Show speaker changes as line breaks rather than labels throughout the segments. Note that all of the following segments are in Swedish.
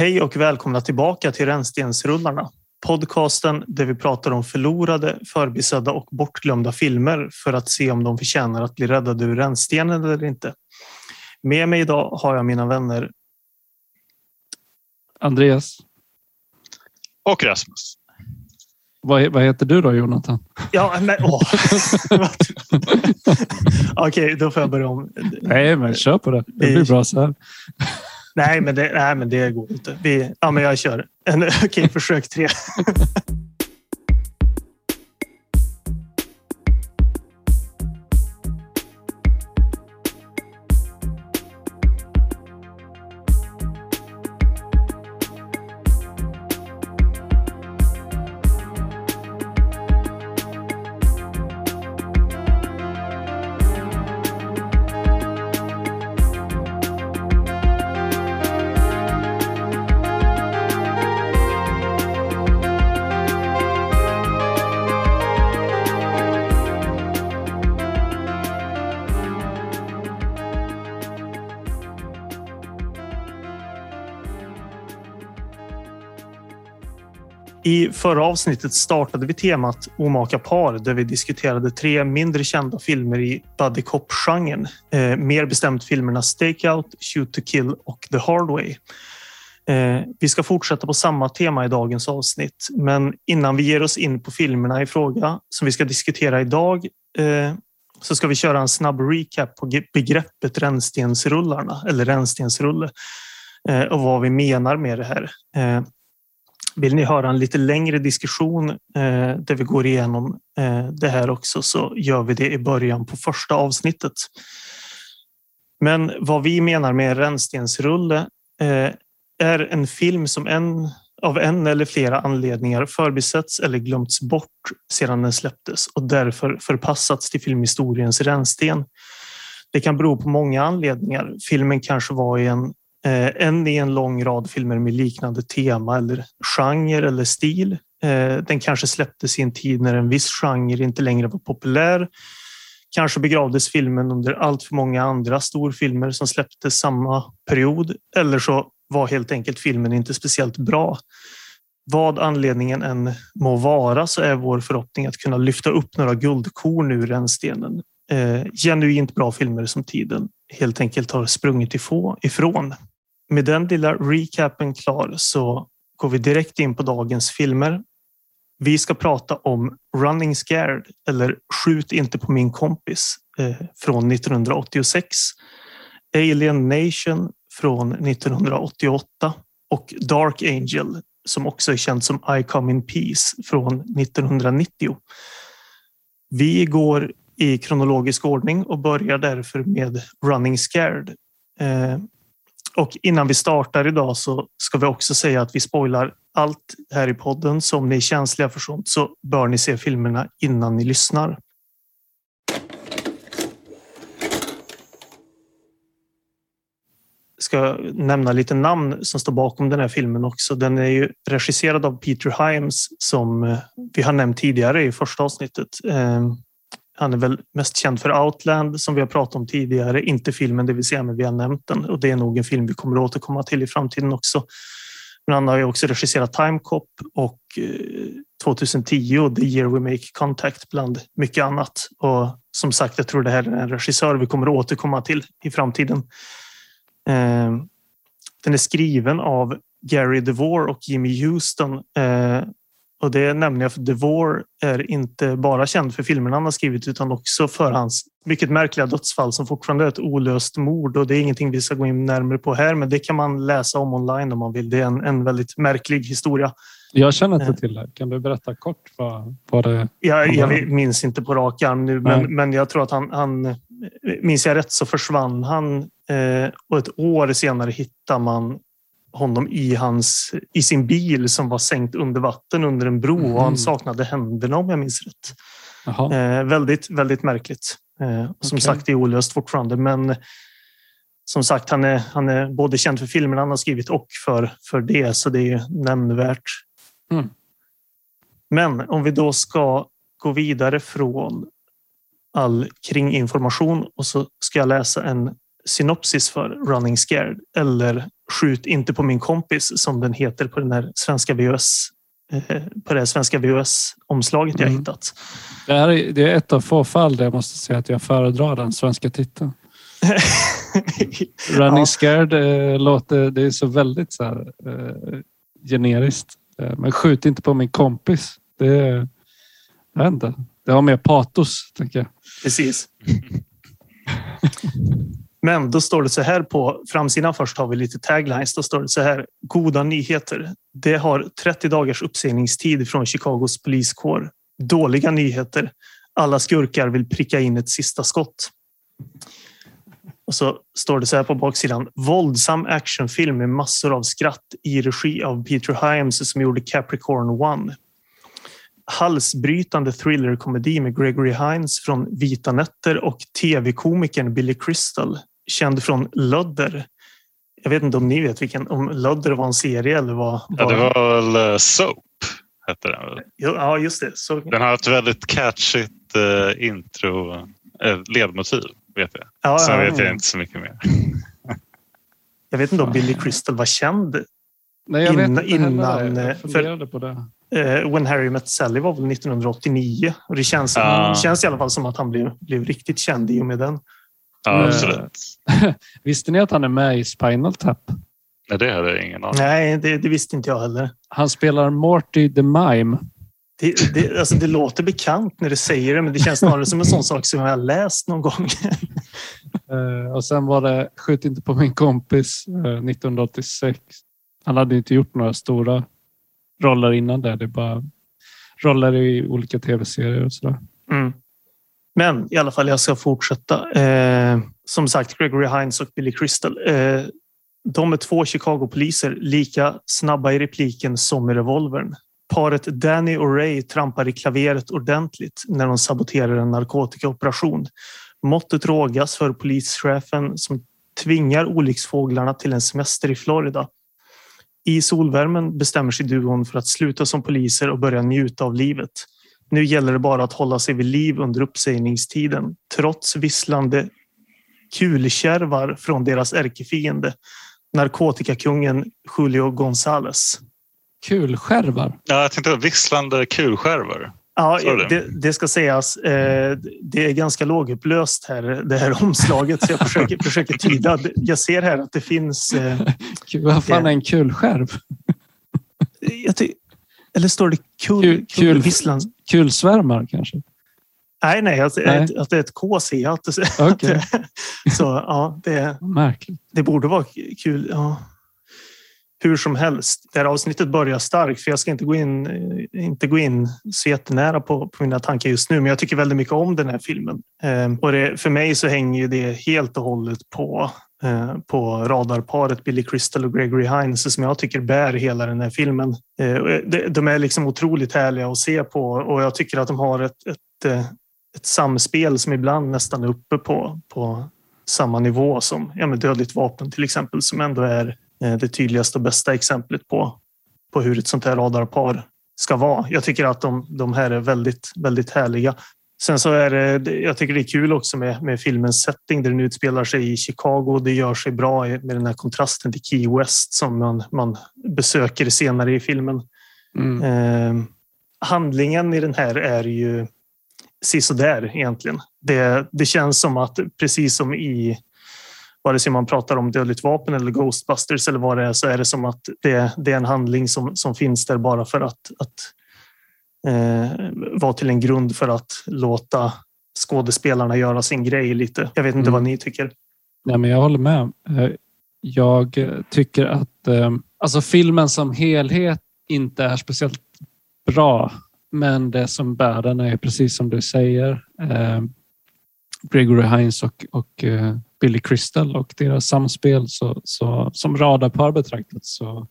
Hej och välkomna tillbaka till Rännstensrullarna. Podcasten där vi pratar om förlorade, förbisedda och bortglömda filmer för att se om de förtjänar att bli räddade ur rännstenen eller inte. Med mig idag har jag mina vänner
Andreas.
Och Rasmus.
Vad, vad heter du då Jonathan?
Ja, men åh. Okej, då får jag börja om.
Nej, men kör på det. Det blir bra så här.
Nej, men det, nej, men det går inte. Vi, ja, men jag kör. en Okej, okay, försök tre. förra avsnittet startade vi temat Omaka par där vi diskuterade tre mindre kända filmer i buddy cop-genren. Eh, mer bestämt filmerna Stakeout, Shoot to kill och The Hard Way. Eh, vi ska fortsätta på samma tema i dagens avsnitt, men innan vi ger oss in på filmerna i fråga som vi ska diskutera idag eh, så ska vi köra en snabb recap på begreppet rännstensrullarna eller rännstensrulle eh, och vad vi menar med det här. Eh, vill ni höra en lite längre diskussion eh, där vi går igenom eh, det här också så gör vi det i början på första avsnittet. Men vad vi menar med rännstensrulle eh, är en film som en av en eller flera anledningar förbisetts eller glömts bort sedan den släpptes och därför förpassats till filmhistoriens rännsten. Det kan bero på många anledningar. Filmen kanske var i en Eh, en i en lång rad filmer med liknande tema eller genre eller stil. Eh, den kanske släpptes i en tid när en viss genre inte längre var populär. Kanske begravdes filmen under allt för många andra storfilmer som släpptes samma period. Eller så var helt enkelt filmen inte speciellt bra. Vad anledningen än må vara så är vår förhoppning att kunna lyfta upp några guldkorn ur rännstenen. Eh, genuint bra filmer som tiden helt enkelt har sprungit ifrån med den lilla recapen klar så går vi direkt in på dagens filmer. Vi ska prata om Running Scared eller Skjut inte på min kompis eh, från 1986. Alien Nation från 1988 och Dark Angel som också är känd som I Come In Peace från 1990. Vi går i kronologisk ordning och börjar därför med Running Scared. Eh, och innan vi startar idag så ska vi också säga att vi spoilar allt här i podden. Så om ni är känsliga för sånt så bör ni se filmerna innan ni lyssnar. ska nämna lite namn som står bakom den här filmen också. Den är ju regisserad av Peter Himes som eh, vi har nämnt tidigare i första avsnittet. Ehm, han är väl mest känd för Outland som vi har pratat om tidigare, inte filmen det vill säga, men vi har nämnt den och det är nog en film vi kommer att återkomma till i framtiden också. Men han har ju också regisserat Time Cop och eh, 2010 The Year We Make Contact bland mycket annat. Och som sagt, jag tror det här är en regissör vi kommer att återkomma till i framtiden. Eh, den är skriven av Gary DeVore och Jimmy Houston eh, och det nämner jag för DeVore är inte bara känd för filmerna han har skrivit utan också för hans mycket märkliga dödsfall som fortfarande är ett olöst mord. Och det är ingenting vi ska gå in närmare på här, men det kan man läsa om online om man vill. Det är en, en väldigt märklig historia.
Jag känner inte eh. till det. Kan du berätta kort vad, vad det
jag, jag minns inte på rak arm nu, men, men jag tror att han, han minns jag rätt så försvann han eh, och ett år senare hittar man honom i, hans, i sin bil som var sänkt under vatten under en bro mm. och han mm. saknade händerna om jag minns rätt. Eh, väldigt, väldigt märkligt. Eh, som okay. sagt, det är olöst fortfarande, men som sagt, han är, han är både känd för filmerna han har skrivit och för, för det, så det är nämnvärt. Mm. Men om vi då ska gå vidare från all kringinformation och så ska jag läsa en synopsis för Running Scared eller Skjut inte på min kompis som den heter på den här svenska VHS eh, på det svenska VHS-omslaget jag
Mm.
hittat.
Det, här är, det är ett av få fall där jag måste säga att jag föredrar den svenska titeln. Running
Ja.
Scared eh, låter, det är så väldigt så här, eh, generiskt. Eh, men skjut inte på min kompis. Det, är- jag vet inte. Det har mer patos, tänker jag.
Precis. Men då står det så här på framsidan. Först har vi lite taglines. Då står det så här. Goda nyheter. Det har 30 dagars uppsägningstid från Chicagos poliskår. Dåliga nyheter. Alla skurkar vill pricka in ett sista skott. Och så står det så här på baksidan. Våldsam actionfilm med massor av skratt i regi av Peter Hyams som gjorde Capricorn One halsbrytande thrillerkomedi med Gregory Hines från Vita nätter och tv-komikern Billy Crystal, känd från Ludder. Jag vet inte om ni vet vilken, om Ludder var en serie eller vad?
Ja, det var väl eh, Soap, hette den.
Ja, just det. Så,
Den har ett väldigt catchigt eh, intro, eh, ledmotiv, vet jag.
ja,
Sen
ja,
vet jag
ja.
inte så mycket mer.
jag vet inte om Billy Crystal var känd.
Nej, jag vet
Innan-
inte heller.
innan, eh,
Jag funderade på det.
Eh, When Harry Met Sally var väl 1989 och det känns,
Ah.
känns i alla fall som att han blev, blev riktigt känd i och med den.
Ja,
Eh,
absolut.
Visste ni att han är med i Spinal Tap?
Nej, det hade jag ingen aning
Nej, det, det visste inte jag heller.
Han spelar Morty the Mime.
Det, det, alltså det låter bekant när du säger det, men det känns snarare som en sån sak som jag har läst någon gång.
Eh, och sen var det Skjut inte på min kompis eh, 1986. Han hade inte gjort några stora roller innan det. Det är bara roller i olika tv-serier och sådär.
Mm. Men i alla fall, jag ska fortsätta. Eh, som sagt, Gregory Hines och Billy Crystal. Eh, de är två Chicago-poliser, lika snabba i repliken som i revolvern. Paret Danny och Ray trampar i klaveret ordentligt när de saboterar en narkotikaoperation. Måttet rågas för polischefen som tvingar olycksfåglarna till en semester i Florida. I solvärmen bestämmer sig duon för att sluta som poliser och börja njuta av livet. Nu gäller det bara att hålla sig vid liv under uppsägningstiden trots visslande kulkärvar från deras ärkefiende, narkotikakungen Julio Gonzales.
Kulskärvar.
Ja, jag tänkte visslande kulskärvor.
Ja,
det?
det, ska sägas. Eh, det är ganska lågupplöst här, det här omslaget, så jag försöker, försöker tyda. Jag ser här att det finns... Eh,
Vad fan är en kulskärv?
jag ty- eller står det kul,
Kul-
kul,
kul-
visslan?
Kulsvärmar kanske?
Nej, nej, att,
Nej.
Att, att det är ett K ser jag. Att, det- så ja, det,
Märkligt.
det borde vara kul. Ja. Hur som helst, det här avsnittet börjar starkt för jag ska inte gå in, eh, inte gå in så jättenära på, på mina tankar just nu, men jag tycker väldigt mycket om den här filmen. Eh, och det, för mig så hänger det helt och hållet på, Eh, på radarparet Billy Crystal och Gregory Hines som jag tycker bär hela den här filmen. Eh, de, är liksom otroligt härliga att se på och jag tycker att de har ett, ett, eh, ett samspel som ibland nästan är uppe på, på samma nivå som ja, med Dödligt vapen till exempel, som ändå är det tydligaste och bästa exemplet på, på hur ett sånt här radarpar ska vara. Jag tycker att de, de här är väldigt, väldigt härliga. Sen så är det, jag tycker det är kul också med, med filmens setting där den utspelar sig i Chicago. Det gör sig bra med den här kontrasten till Key West som man, man besöker senare i filmen.
Mm.
Eh, handlingen i den här är ju sisådär egentligen. Det, det känns som att precis som i vare sig man pratar om Dödligt vapen eller Ghostbusters eller vad det är så är det som att det, det är en handling som, som finns där bara för att, att eh, vara till en grund för att låta skådespelarna göra sin grej lite. Jag vet inte
Mm.
vad ni tycker.
Nej, men jag håller med. Eh, Jag tycker att eh, alltså filmen som helhet inte är speciellt bra. Men det som bär den är precis som du säger. Gregory Hines och, och Billy Crystal och deras samspel. Så, så, som radarpar betraktat så,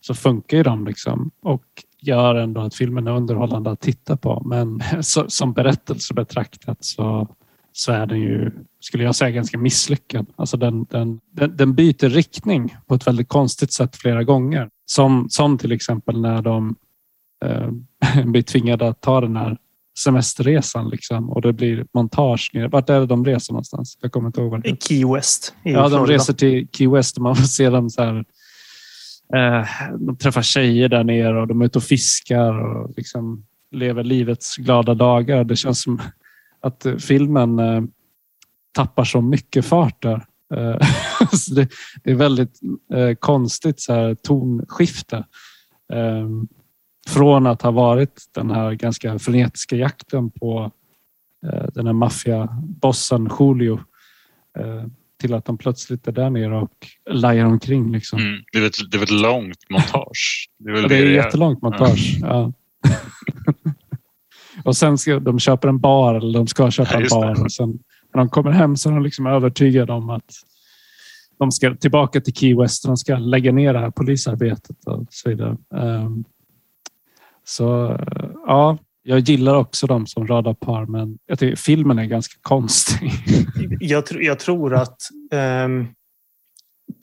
så funkar ju de liksom och gör ändå att filmen är underhållande att titta på. Men så, som berättelse betraktat så, så är den ju, skulle jag säga, ganska misslyckad. Alltså den, den, den, den byter riktning på ett väldigt konstigt sätt flera gånger. Som, som till exempel när de eh, blir tvingade att ta den här semesterresan liksom, och det blir montage. ner. Vart är det de reser någonstans? Jag kommer inte ihåg.
Key West
Ja, de reser till Key West och man får se dem så här Eh, de träffar tjejer där nere och de är ute och fiskar och liksom lever livets glada dagar. Det känns som att eh, filmen eh, tappar så mycket fart där. Det, är väldigt konstigt så här, tonskifte. Från att ha varit den här ganska frenetiska jakten på den här maffiabossen Julio till att de plötsligt är där nere och lajar omkring. Liksom. Mm,
det, är ett, det är ett långt montage.
Det är, väl ja, det är ett jättelångt montage. Ja. och sen ska de köpa en bar eller de ska köpa ja, en bar. Och sen, när de kommer hem så är de liksom övertygade om att de ska tillbaka till Key West. De ska lägga ner det här polisarbetet och så vidare. Um, så ja, jag gillar också dem som röda par, men jag tycker filmen är ganska konstig.
jag, jag tror att um,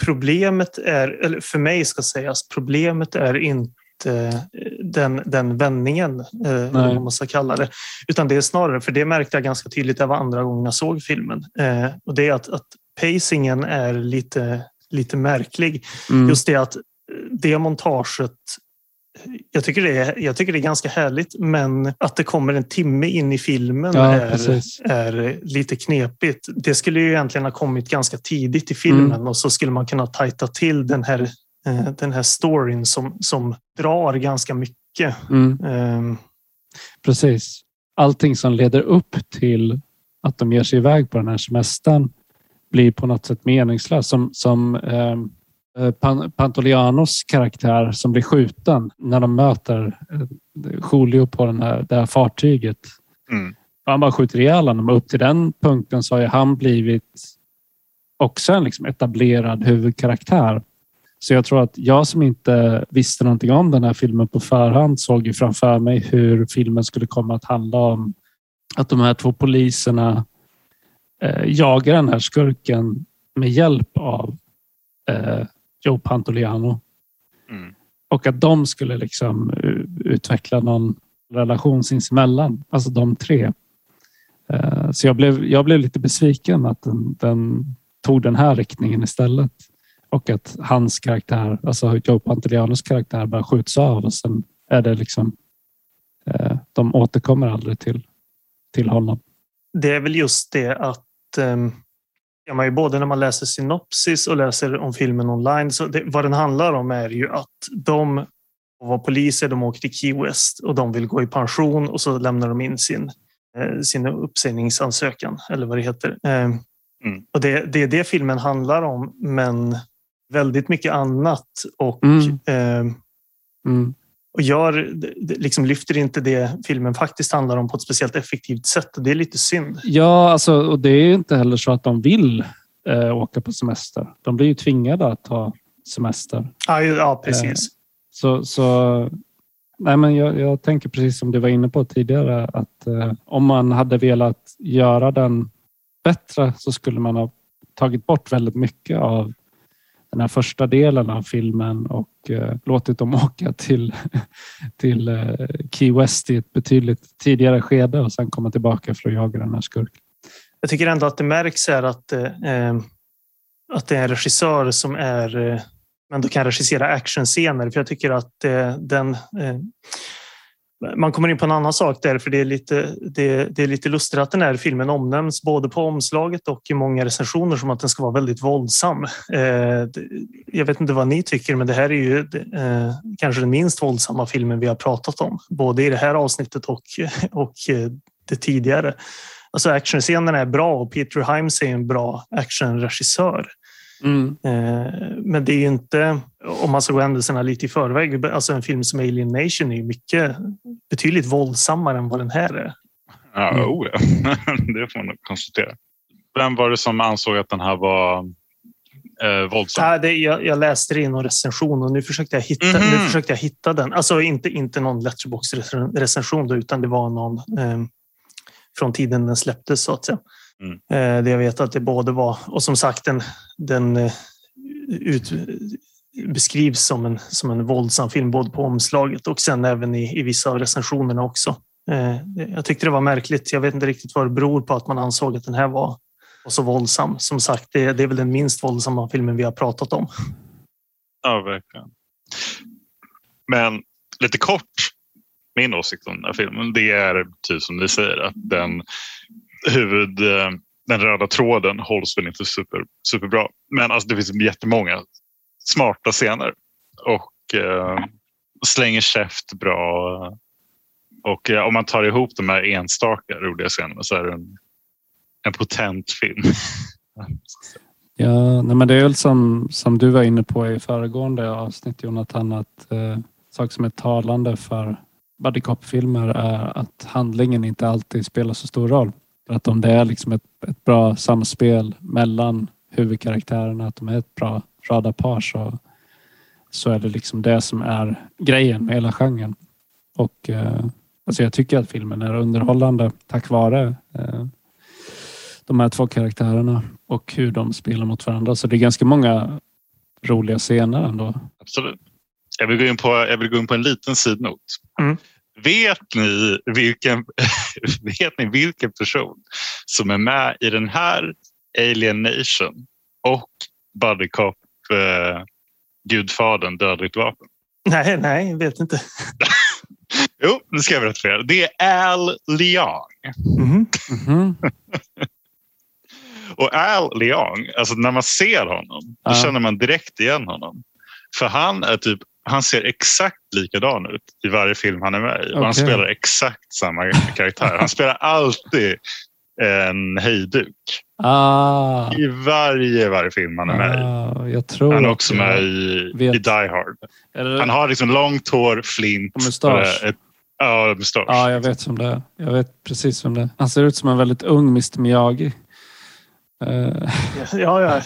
problemet är, eller för mig ska sägas, problemet är inte den, den vändningen, eh, vad man ska kalla det. Utan det är snarare, för det märkte jag ganska tydligt, det var andra gången jag såg filmen. Eh, och det är att, att pacingen är lite, lite märklig. Mm. Just det att det montaget jag tycker, det är, jag tycker det är ganska härligt, men att det kommer en timme in i filmen ja, är, är lite knepigt. Det skulle ju egentligen ha kommit ganska tidigt i filmen mm. och så skulle man kunna tajta till den här, eh, den här storyn som, som drar ganska mycket. Mm. Um.
Precis. Allting som leder upp till att de ger sig iväg på den här semestern blir på något sätt meningslös. Som, som ehm, eh, Pantolianos karaktär som blir skjuten när de möter eh, Julio på den här, det här fartyget. Mm. Han bara skjuter ihjäl honom. Upp till den punkten så har han blivit också en liksom etablerad huvudkaraktär. Så jag tror att jag som inte visste någonting om den här filmen på förhand såg ju framför mig hur filmen skulle komma att handla om att de här två poliserna eh, jagar den här skurken med hjälp av eh, Joe Pantoliano. Mm. Och att de skulle liksom utveckla någon relation sinsemellan, alltså de tre. Eh, så jag blev, jag blev lite besviken att den, den, tog den här riktningen istället. Och att hans karaktär, alltså Joe Pantolianos karaktär bara skjuts av och sen är det liksom eh, de återkommer aldrig till, till honom.
Det är väl just det att Ehm, ja, man ju både när man läser synopsis och läser om filmen online. Så det, vad den handlar om är ju att de var poliser, de åker till Key West och de vill gå i pension och så lämnar de in sin, eh, sin uppsägningsansökan eller vad det heter. Ehm, mm. Och det, det är det filmen handlar om, men väldigt mycket annat. Och mm. Eh, mm och gör, liksom lyfter inte det filmen faktiskt handlar om på ett speciellt effektivt sätt. Det är lite synd.
Ja, alltså, och det är inte heller så att de vill eh, åka på semester. De blir ju tvingade att ta semester.
Ja, ja precis. Eh,
så, så nej, men jag, jag, tänker precis som du var inne på tidigare att eh, om man hade velat göra den bättre så skulle man ha tagit bort väldigt mycket av den här första delen av filmen och eh, låtit dem åka till, till eh, Key West i ett betydligt tidigare skede och sen komma tillbaka för att jaga den här skurken.
Jag tycker ändå att det märks här att, eh, eh att det är en regissör som är eh, men då kan regissera actionscener. För jag tycker att eh, den eh, man kommer in på en annan sak där, för det är lite, det, det, är lite lustigt att den här filmen omnämns både på omslaget och i många recensioner som att den ska vara väldigt våldsam. Eh, jag vet inte vad ni tycker, men det här är ju eh, kanske den minst våldsamma filmen vi har pratat om, både i det här avsnittet och, och eh, det tidigare. Alltså actionscenerna är bra och Peter Himes är en bra actionregissör. Mm. Eh, men det är ju inte, om man ska gå händelserna lite i förväg, alltså en film som Alien Nation är mycket betydligt våldsammare än vad den här är.
Ja, mm. oh ja. det får man konstatera. Vem var det som ansåg att den här var eh, våldsam?
Ja, det, jag, jag, läste det i någon recension och nu försökte jag hitta, mm. nu försökte jag hitta den. Alltså inte, inte någon Letterbox-recension utan det var någon eh, från tiden den släpptes så att säga. Mm. Eh, det jag vet att det både var, och som sagt den, den eh, ut, beskrivs som en, som en våldsam film både på omslaget och sen även i, i vissa av recensionerna också. Eh, jag tyckte det var märkligt. Jag vet inte riktigt vad det beror på att man ansåg att den här var, var så våldsam. Som sagt, det, det är väl den minst våldsamma filmen vi har pratat om.
Ja, verkligen. Men lite kort, min åsikt om den här filmen, det är typ som ni säger att den huvud, eh, den röda tråden hålls väl inte super, superbra. Men alltså det finns jättemånga smarta scener och eh, slänger käft bra. Och eh, om man tar ihop de här enstaka roliga scenerna så är det en, en potent film.
Ja, nej, men det är väl som, som du var inne på i föregående avsnitt Jonathan, att eh, saker som är talande för buddy cop-filmer är att handlingen inte alltid spelar så stor roll. Att om det är liksom ett, ett bra samspel mellan huvudkaraktärerna, att de är ett bra radarpar så, så är det liksom det som är grejen med hela genren. Och eh, alltså jag tycker att filmen är underhållande tack vare eh, de här två karaktärerna och hur de spelar mot varandra. Så det är ganska många roliga scener ändå.
Absolut. Jag vill gå in på, jag vill gå in på en liten sidnot.
Mm.
Vet, ni vilken, vet ni vilken person som är med i den här Alien Nation och Buddy Cop eh, Gudfadern Dödligt vapen?
Nej, nej, jag vet inte.
Jo, nu ska jag berätta för er. Det är Al Leong.
Mhm.
Mhm.
Och Al Leong, alltså när man ser honom, då
Ja.
känner man direkt igen honom. För han är typ, han ser exakt likadan ut i varje film han är med i. Och han spelar exakt samma karaktär. Han spelar alltid en hejduk
Ah,
i varje, varje film han är med i.
ah, jag tror
Han är också
jag
med i,
vet.
i Die Hard.
Det-
Han har liksom långt hår, flint.
Och mustasch.
eh, Ett, ja, mustasch.
Ja, jag vet som det är. Jag vet precis som det är. Han ser ut som en väldigt ung Mr Miyagi. Eh,
Ja, ja.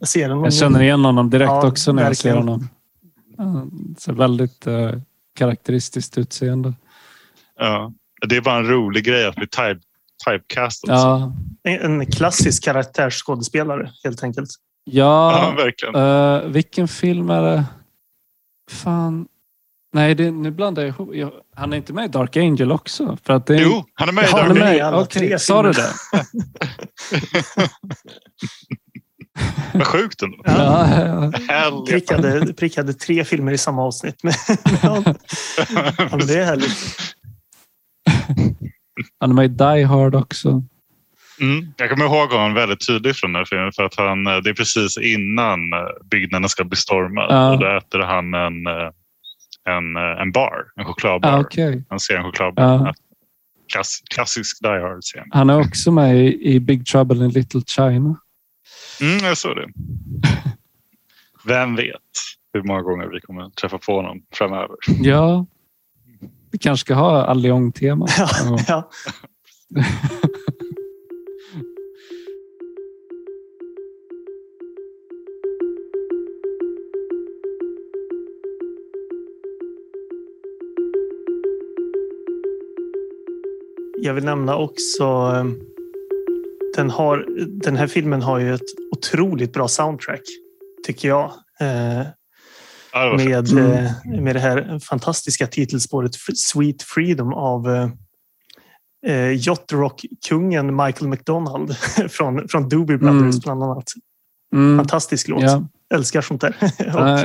Jag ser den.
jag känner igen honom direkt
Ja,
också när jag ser
verkligen.
honom. Han ser väldigt eh, karaktäristiskt utseende.
Ja. Det är bara en rolig grej att bli type, typecastad. Ja.
Ja,
En klassisk karaktärsskådespelare helt enkelt.
ja,
ja
verkligen.
eh, vilken film är det? Fan. Nej, det, nu blandar jag ihop. Jag, han är inte med i Dark Angel också? För att det är,
Jo, han är med i Dark
alla
Okej, sa du det?
Vad sjukt ändå.
Ja.
Ja,
Prickade, prickade tre filmer i samma avsnitt. Men, ja, men det är härligt.
Han är med i Die Hard också.
Mm. Jag kommer ihåg honom väldigt tydligt från den här filmen för att han, eh, det är precis innan eh, byggnaden ska bli stormad.
Ja.
Och då äter han en, eh, en, en bar, en chokladbar.
Ah, Okej.
Han ser en chokladbar.
Ja.
Klass, klassisk Die Hard-scen.
Han är också med i, i Big Trouble in Little China.
Mm, jag såg det. Vem vet hur många gånger vi kommer träffa på honom framöver.
Ja. Vi kanske ska ha Alliong-tema.
Ja, ja. Jag vill nämna också eh, den, har, den här filmen har ju ett otroligt bra soundtrack, tycker jag. Eh,
Ja,
med,
Mm.
eh, med det här fantastiska titelspåret Sweet Freedom av eh, eh, Yacht Rock-kungen Michael McDonald från, från Doobie Brothers
Mm.
bland annat.
Mm.
Fantastisk låt.
Ja.
Älskar sånt där.
Eh,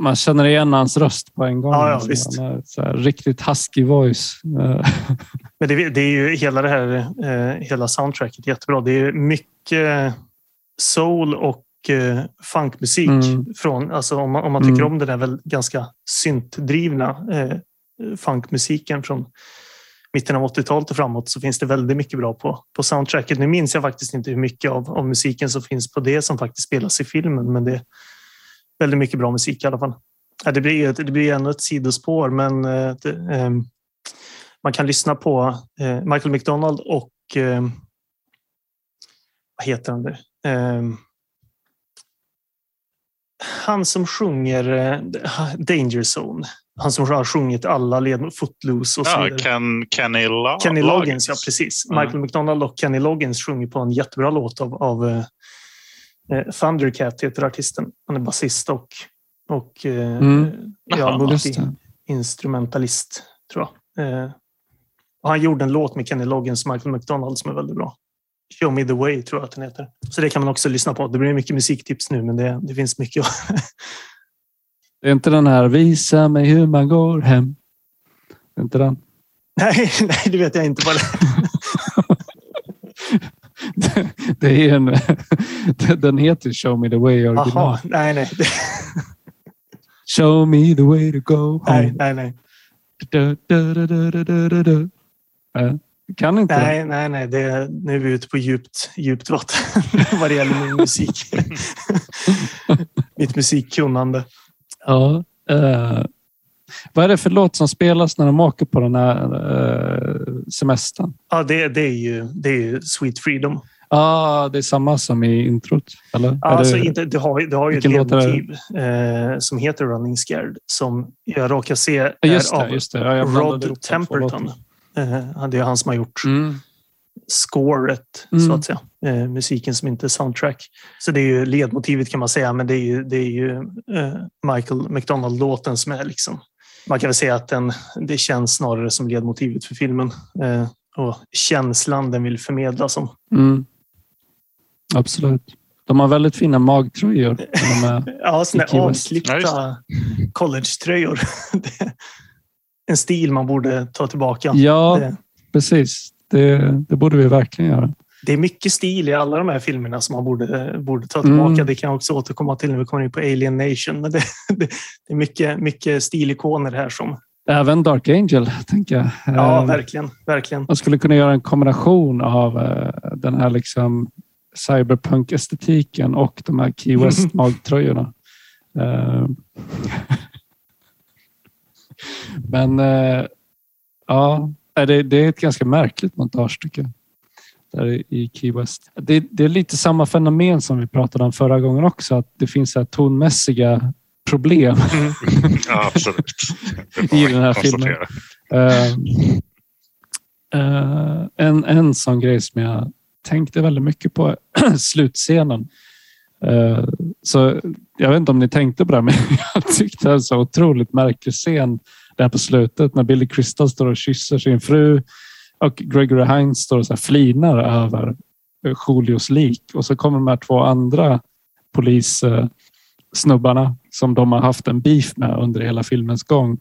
Man känner igen hans röst på en gång.
Ja, ja,
så här, riktigt husky voice.
Men det, det är ju hela det här, eh, hela soundtracket jättebra. Det är mycket soul och eh, funkmusik.
Mm.
Från, alltså om, man, om man tycker
Mm.
om den där väl ganska syntdrivna eh, funkmusiken från mitten av 80-talet och framåt så finns det väldigt mycket bra på, på soundtracket. Nu minns jag faktiskt inte hur mycket av, av musiken som finns på det som faktiskt spelas i filmen, men det är väldigt mycket bra musik i alla fall. Ja, det, blir, det blir ännu ett sidospår, men eh, det, ehm, man kan lyssna på eh, Michael McDonald och ehm, vad heter han där? Ehm, han som sjunger eh, Danger Zone. Han som har sjungit alla led Footloose och så
Ja,
vidare.
Ken, Kenny, La-
Kenny Loggins, ja precis.
Mm.
Michael McDonald och Kenny Loggins sjunger på en jättebra låt av, av eh, eh, Thundercat heter artisten. Han är basist och, och eh,
Mm.
ja, multi-instrumentalist tror jag. Eh, och han gjorde en låt med Kenny Loggins och Michael McDonald som är väldigt bra. Show me the way tror jag att den heter. Så det kan man också lyssna på. Det blir mycket musiktips nu, men det, det finns mycket.
Det är inte den här Visa mig hur man går hem. Det är inte den.
Nej, nej, det vet jag inte vad det
Det, det är en, den heter Show me the way
är.
original.
Jaha, nej, nej.
Show me the way to go
nej,
home.
nej, nej.
Du, du, du, du, Kan inte det?
Nej, nej, nej. Det, nu är vi ute på djupt, djupt vatten vad det gäller min musik. Mitt musikkunnande.
Ja. eh, vad är det för låt som spelas när de åker på den här eh, semestern?
Ja, det, det, är ju, det är ju Sweet Freedom.
ah, det är samma som i introt? Eller?
Ja, alltså,
det,
inte, du, har, du har ju ett
det?
ledmotiv eh, som heter Running Scared som jag råkar se
Ja,
är
just det.
av
Just det. Ja, ihop
Rod Temperton. Eh, det är han som har gjort
Mm.
scoret,
Mm.
så att säga. Eh, musiken som inte är soundtrack. Så det är ju ledmotivet kan man säga, men det är ju, det är ju eh, Michael McDonald-låten som är liksom... Man kan väl säga att den, det känns snarare som ledmotivet för filmen. Och känslan den vill förmedla som.
Mm. Absolut. De har väldigt fina magtröjor. De är,
Ja, såna avklippta college-tröjor. En stil man borde ta tillbaka.
ja,
Det,
precis. Det, det borde vi verkligen göra.
det är mycket stil i alla de här filmerna som man borde, borde ta tillbaka.
Mm.
Det kan jag också återkomma till när vi kommer in på Alien Nation. Men det, det, det är mycket, mycket stilikoner här som...
Även Dark Angel, tänker jag.
Ja,
Eh,
verkligen. verkligen.
Man skulle kunna göra en kombination av eh, den här liksom cyberpunk-estetiken och de här Key West magtröjorna. Men eh, ja, det, det är ett ganska märkligt montage tycker jag. Där i- Key West. Det, det är lite samma fenomen som vi pratade om förra gången också. Att det finns så här tonmässiga problem
Ja, absolut.
I den här
konstatera.
Eh, eh, en, en sån grej som jag tänkte väldigt mycket på slutscenen. Eh, så jag vet inte om ni tänkte på det, men jag tyckte det var en så otroligt märklig scen där på slutet när Billy Crystal står och kysser sin fru och Gregory Hines står och så här flinar över Julios lik och så kommer de här två andra polissnubbarna som de har haft en beef med under hela filmens gång.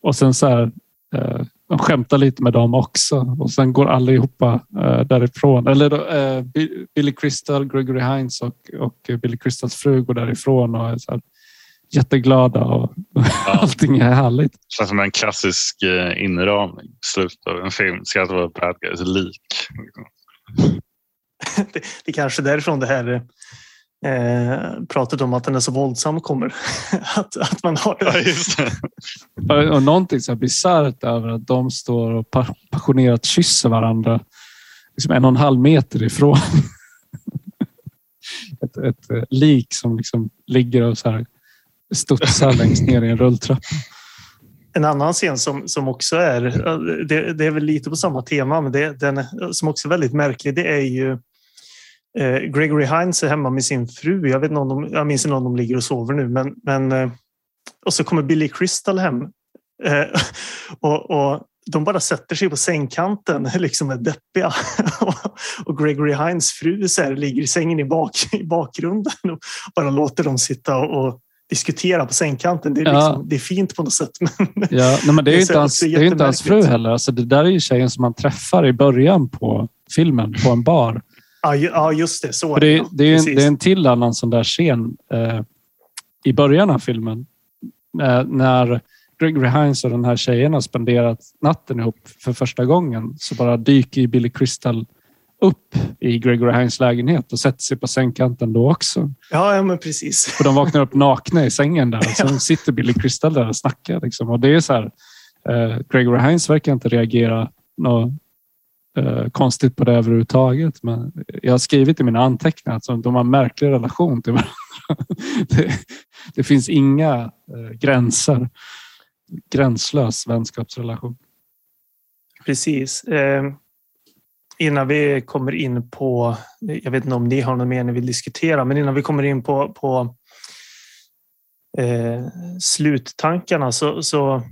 Och sen så här, eh, de skämtar lite med dem också och sen går allihopa eh, därifrån. Eller då, eh, Billy Crystal, Gregory Hines och, och Billy Crystals fru går därifrån och är så här jätteglada och
Ja.
allting är härligt.
känns som en klassisk eh, inramning. Slutet av en film. Ska det vara bad guys lik.
Det, det är kanske därifrån det här eh, pratet om att den är så våldsam kommer. att, att man har
Ja,
det.
just det.
Och, någonting så bisarrt över att de står och pa- passionerat kysser varandra liksom en och en halv meter ifrån. ett, ett eh, lik som liksom ligger och så här studsar längst ner i en rulltrappa.
En annan scen som, som också är, det, det är väl lite på samma tema, men det, den som också är väldigt märklig, det är ju eh, Gregory Hines är hemma med sin fru. Jag, vet inte om de, jag minns inte om de ligger och sover nu, men, men eh, och så kommer Billy Crystal hem eh, och, och de bara sätter sig på sängkanten, liksom är deppiga. och Gregory Hines fru så här, ligger i sängen i, bak, i bakgrunden och bara låter dem sitta och, och diskutera på sängkanten. Det är,
Ja.
liksom, det är fint på något sätt. Men
Ja, nej, men det är ju inte hans, det är inte hans fru heller. Alltså, det där är ju tjejen som man träffar i början på filmen på en bar.
Ja, ju- ja just det. Så
För det, det, är en, det är en till annan sån där scen eh, i början av filmen. Eh, när Gregory Hines och den här tjejen har spenderat natten ihop för första gången så bara dyker Billy Crystal upp i Gregory Hines lägenhet och sätter sig på sängkanten då också.
Ja, ja, men precis.
För de vaknar upp nakna i sängen där och sen sitter Billy Crystal där och snackar. Liksom. Och det är så här, eh, Gregory Hines verkar inte reagera något eh, konstigt på det överhuvudtaget. Men jag har skrivit i mina anteckningar att de har en märklig relation till varandra. det, det finns inga eh, gränser. Gränslös vänskapsrelation.
precis. Innan vi kommer in på, jag vet inte om ni har något mer ni vill diskutera, men innan vi kommer in på, på eh, sluttankarna så, så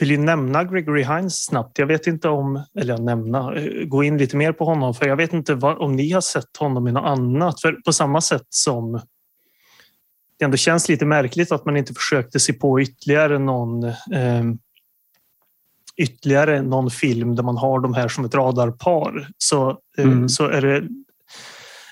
vill jag nämna Gregory Hines snabbt. Jag vet inte om, eller nämna, eh, gå in lite mer på honom, för jag vet inte vad, om ni har sett honom i något annat. För på samma sätt som det ändå känns lite märkligt att man inte försökte se på ytterligare någon eh, ytterligare någon film där man har de här som ett radarpar. Så, eh, mm. så är det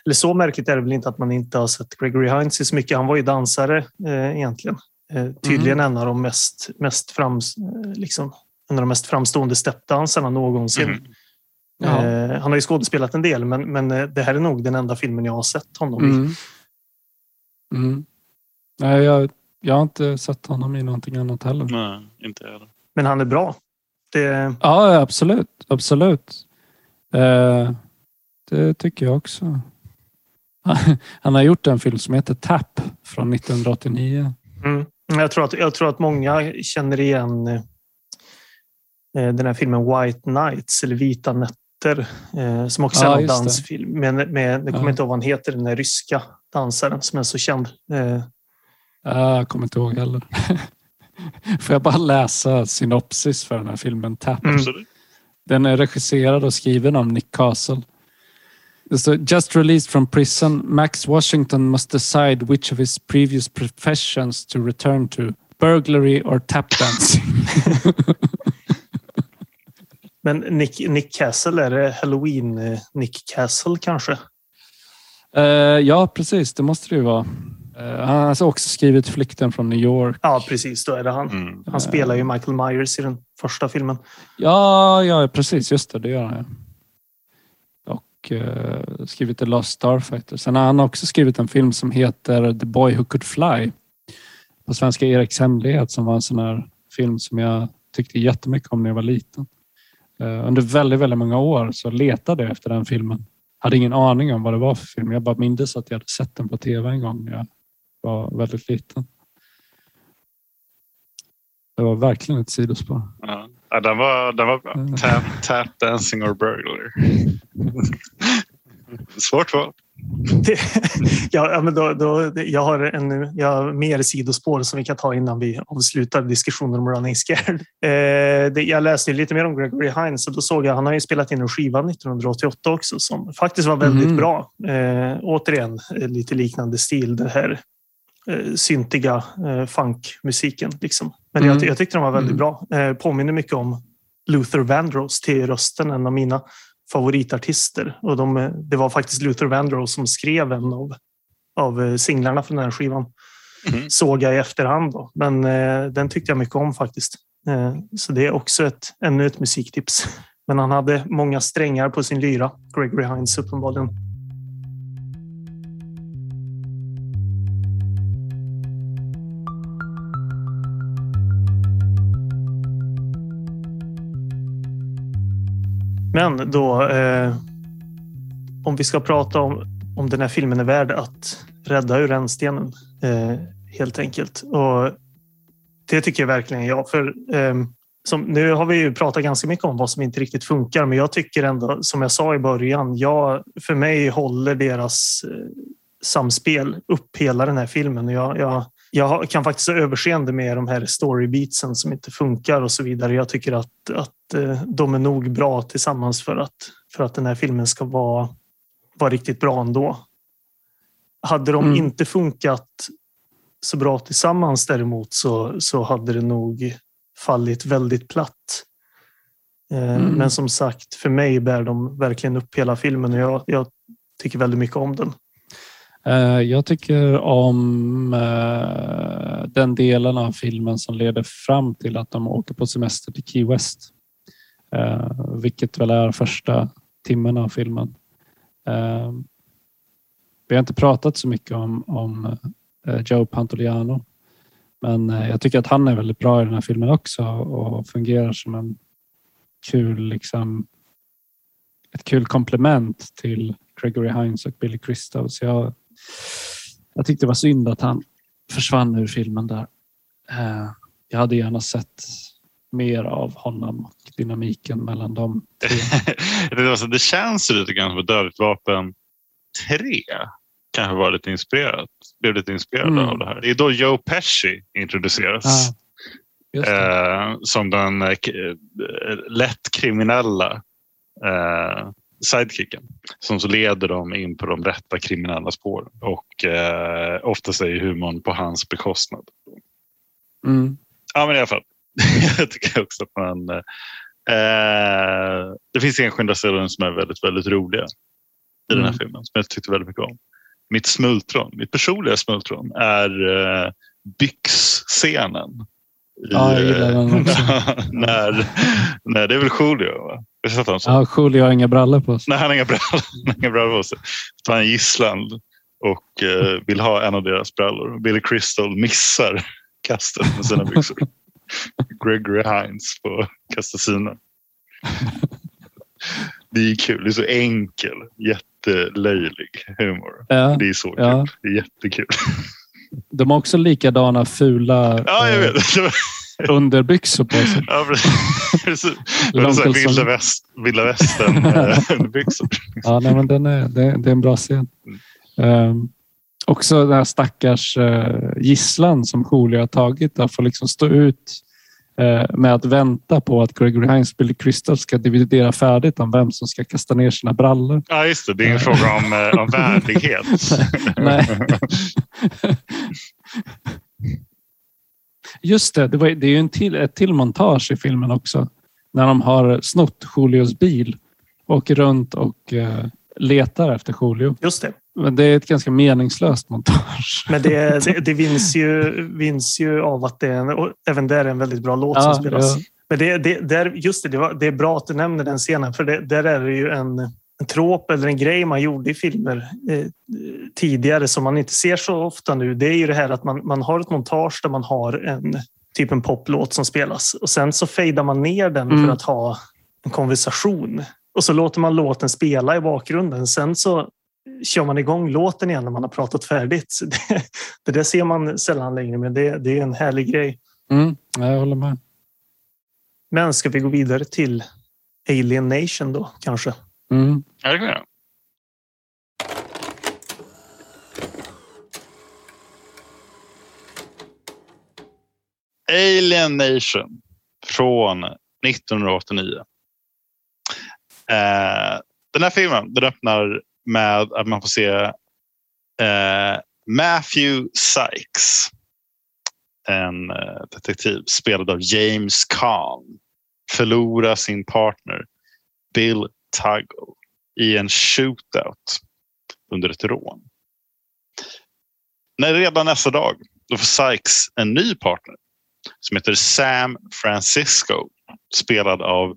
eller så märkligt är det väl inte att man inte har sett Gregory Hines i så mycket. Han var ju dansare eh, egentligen. Eh, tydligen mm. en av de mest, mest, fram, eh, liksom, en av de mest framstående steppdansarna någonsin. Mm. Ja. Eh, han har ju skådespelat en del, men, men eh, det här är nog den enda filmen jag har sett honom i.
Mm. mm. Nej, jag, jag har inte sett honom i någonting annat heller.
Nej, inte heller.
Men han är bra. Det...
Ja, absolut. Absolut. Eh, det tycker jag också. Han har gjort en film som heter Tap från 1989.
Mm. Jag, tror att, jag tror att många känner igen eh, den här filmen White Nights eller Vita nätter eh, som också ja, är en dansfilm. Det. Men med, jag kommer ja. inte ihåg vad han heter, den där ryska dansaren som är så känd. Eh.
Jag kommer inte ihåg heller. Får jag bara läsa synopsis för den här filmen Tap? Mm. Den är regisserad och skriven av Nick Castle. So just released from prison, Max Washington must decide which of his previous professions to return to. Burglary or tap dancing.
Men Nick, Nick Castle, är det Halloween eh, Nick Castle kanske?
Uh, ja, precis. Det måste det ju vara. Uh, han har också skrivit Flykten från New York.
Ja, precis. Då är det han. Mm. Han spelar ju Michael Myers i den första filmen.
Ja, ja precis. Just det, det gör han. Ja och uh, skrivit The Lost Starfighter. Sen har han också skrivit en film som heter The Boy Who Could Fly. På svenska Eriks hemlighet som var en sån här film som jag tyckte jättemycket om när jag var liten. Uh, under väldigt, väldigt många år så letade jag efter den filmen. Hade ingen aning om vad det var för film. Jag bara mindes att jag hade sett den på tv en gång när jag var väldigt liten. Det var verkligen ett sidospår.
Ja. Ja, den var, den var bra. Mm. Tap, tap dancing or burglar. Svårt val.
ja, men då, då, jag, har en, jag har mer sidospår som vi kan ta innan vi avslutar diskussionen om Running Scared. Eh, det, jag läste lite mer om Gregory Hines och då såg jag han har ju spelat in en skiva 1988 också som faktiskt var väldigt mm. bra. Eh, återigen lite liknande stil. Det här eh, syntiga eh, funkmusiken. Liksom. Men mm. jag, jag tyckte den var väldigt mm. bra. Eh, påminner mycket om Luther Vandross till rösten, en av mina favoritartister. Och de, det var faktiskt Luther Vandross som skrev en av, av eh, singlarna från den här skivan. Mm. Såg jag i efterhand. Då. Men eh, den tyckte jag mycket om faktiskt. Eh, så det är också ett, ännu ett musiktips. Men han hade många strängar på sin lyra, Gregory Hines uppenbarligen. Men då, eh, om vi ska prata om om den här filmen är värd att rädda ur rännstenen eh, helt enkelt. Och det tycker jag verkligen ja. För eh, som, nu har vi ju pratat ganska mycket om vad som inte riktigt funkar, men jag tycker ändå som jag sa i början. Jag, för mig håller deras eh, samspel upp hela den här filmen. Jag, jag, jag kan faktiskt ha överseende med de här storybeatsen som inte funkar och så vidare. Jag tycker att, att eh, de är nog bra tillsammans för att, för att den här filmen ska vara, vara riktigt bra ändå. Hade de mm. inte funkat så bra tillsammans däremot så, så hade det nog fallit väldigt platt. Eh, mm. Men som sagt, för mig bär de verkligen upp hela filmen och jag, jag tycker väldigt mycket om den.
Eh, jag tycker om eh, den delen av filmen som leder fram till att de åker på semester till Key West. Eh, vilket väl är första timmen av filmen. Vi har inte pratat så mycket om, om Joe Pantoliano. Men jag tycker att han är väldigt bra i den här filmen också och fungerar som en kul, liksom, ett kul komplement till Gregory Hines och Billy Crystal. Så jag, jag tyckte det var synd att han försvann ur filmen där. Eh, jag hade gärna sett mer av honom och dynamiken mellan dem.
det känns lite grann som Dödligt vapen 3 kanske var lite inspirerat. Blev lite inspirerad mm. av det här. Det är då Joe Pesci introduceras. Ah, eh, som den eh, lätt kriminella eh, sidekicken som så leder dem in på de rätta kriminella spåren och eh, oftast är humorn på hans bekostnad.
Mm.
Ja, men i alla fall. jag tycker också att man... Eh, det finns enskilda ställen som är väldigt, väldigt roliga i den här
Mm.
filmen som jag tyckte väldigt mycket om. Mitt smultron, mitt personliga smultron är eh, byxscenen.
Ja, jag gillar den också.
när, när, det är väl Julio? Va? Visst han så?
Ja, Julio har inga brallor på sig.
Nej, han har inga brallor, inga brallor på sig. Han är gisslan och eh, vill ha en av deras brallor. Billy Crystal missar kastet med sina byxor. Gregory Hines får kasta sina. Det är kul. Det är så enkel, jättelöjlig humor.
Ja,
Det är så kul.
Ja.
Det är jättekul.
De har också likadana fula
Ja, jag
eh,
vet.
underbyxor på sig.
Ja, precis. Vilda, väst, vilda västern eh.
Ja, nej, men den är, det, är en bra scen. Um, också den här stackars uh, gisslan som Julio har tagit där får liksom stå ut eh, med att vänta på att Gregory Hines och Billy Crystal ska dividera färdigt om vem som ska kasta ner sina brallor.
Ja, just det. Det är en fråga om, eh, om värdighet.
Nej. Just det, det, var, det är ju en till, ett till montage i filmen också. När de har snott Julios bil och åker runt och eh, letar efter Julio.
Just det.
Men det är ett ganska meningslöst montage.
Men det, det, det vinns, ju, vinns ju av att det är en, och även där är en väldigt bra låt som
Ja,
spelas.
ja.
Men det, det, där, just det, det, var, det är bra att du nämner den scenen för det, där är det ju en, en trop eller en grej man gjorde i filmer eh, tidigare som man inte ser så ofta nu. Det är ju det här att man, man har ett montage där man har en typ en poplåt som spelas och sen så fejdar man ner den
Mm.
för att ha en konversation och så låter man låten spela i bakgrunden. Sen så kör man igång låten igen när man har pratat färdigt. Det, det där ser man sällan längre, men det, det är en härlig grej.
Mm, jag håller med.
Men ska vi gå vidare till Alien Nation då kanske?
Mm.
Ja, det kan göra. Alien Nation från 1989. Eh, den här filmen den öppnar med att man får se eh, Matthew Sykes. En eh, detektiv spelad av James Caan. Förlora sin partner Bill Tuggle i en shootout under ett rån. När redan nästa dag då får Sykes en ny partner som heter Sam Francisco spelad av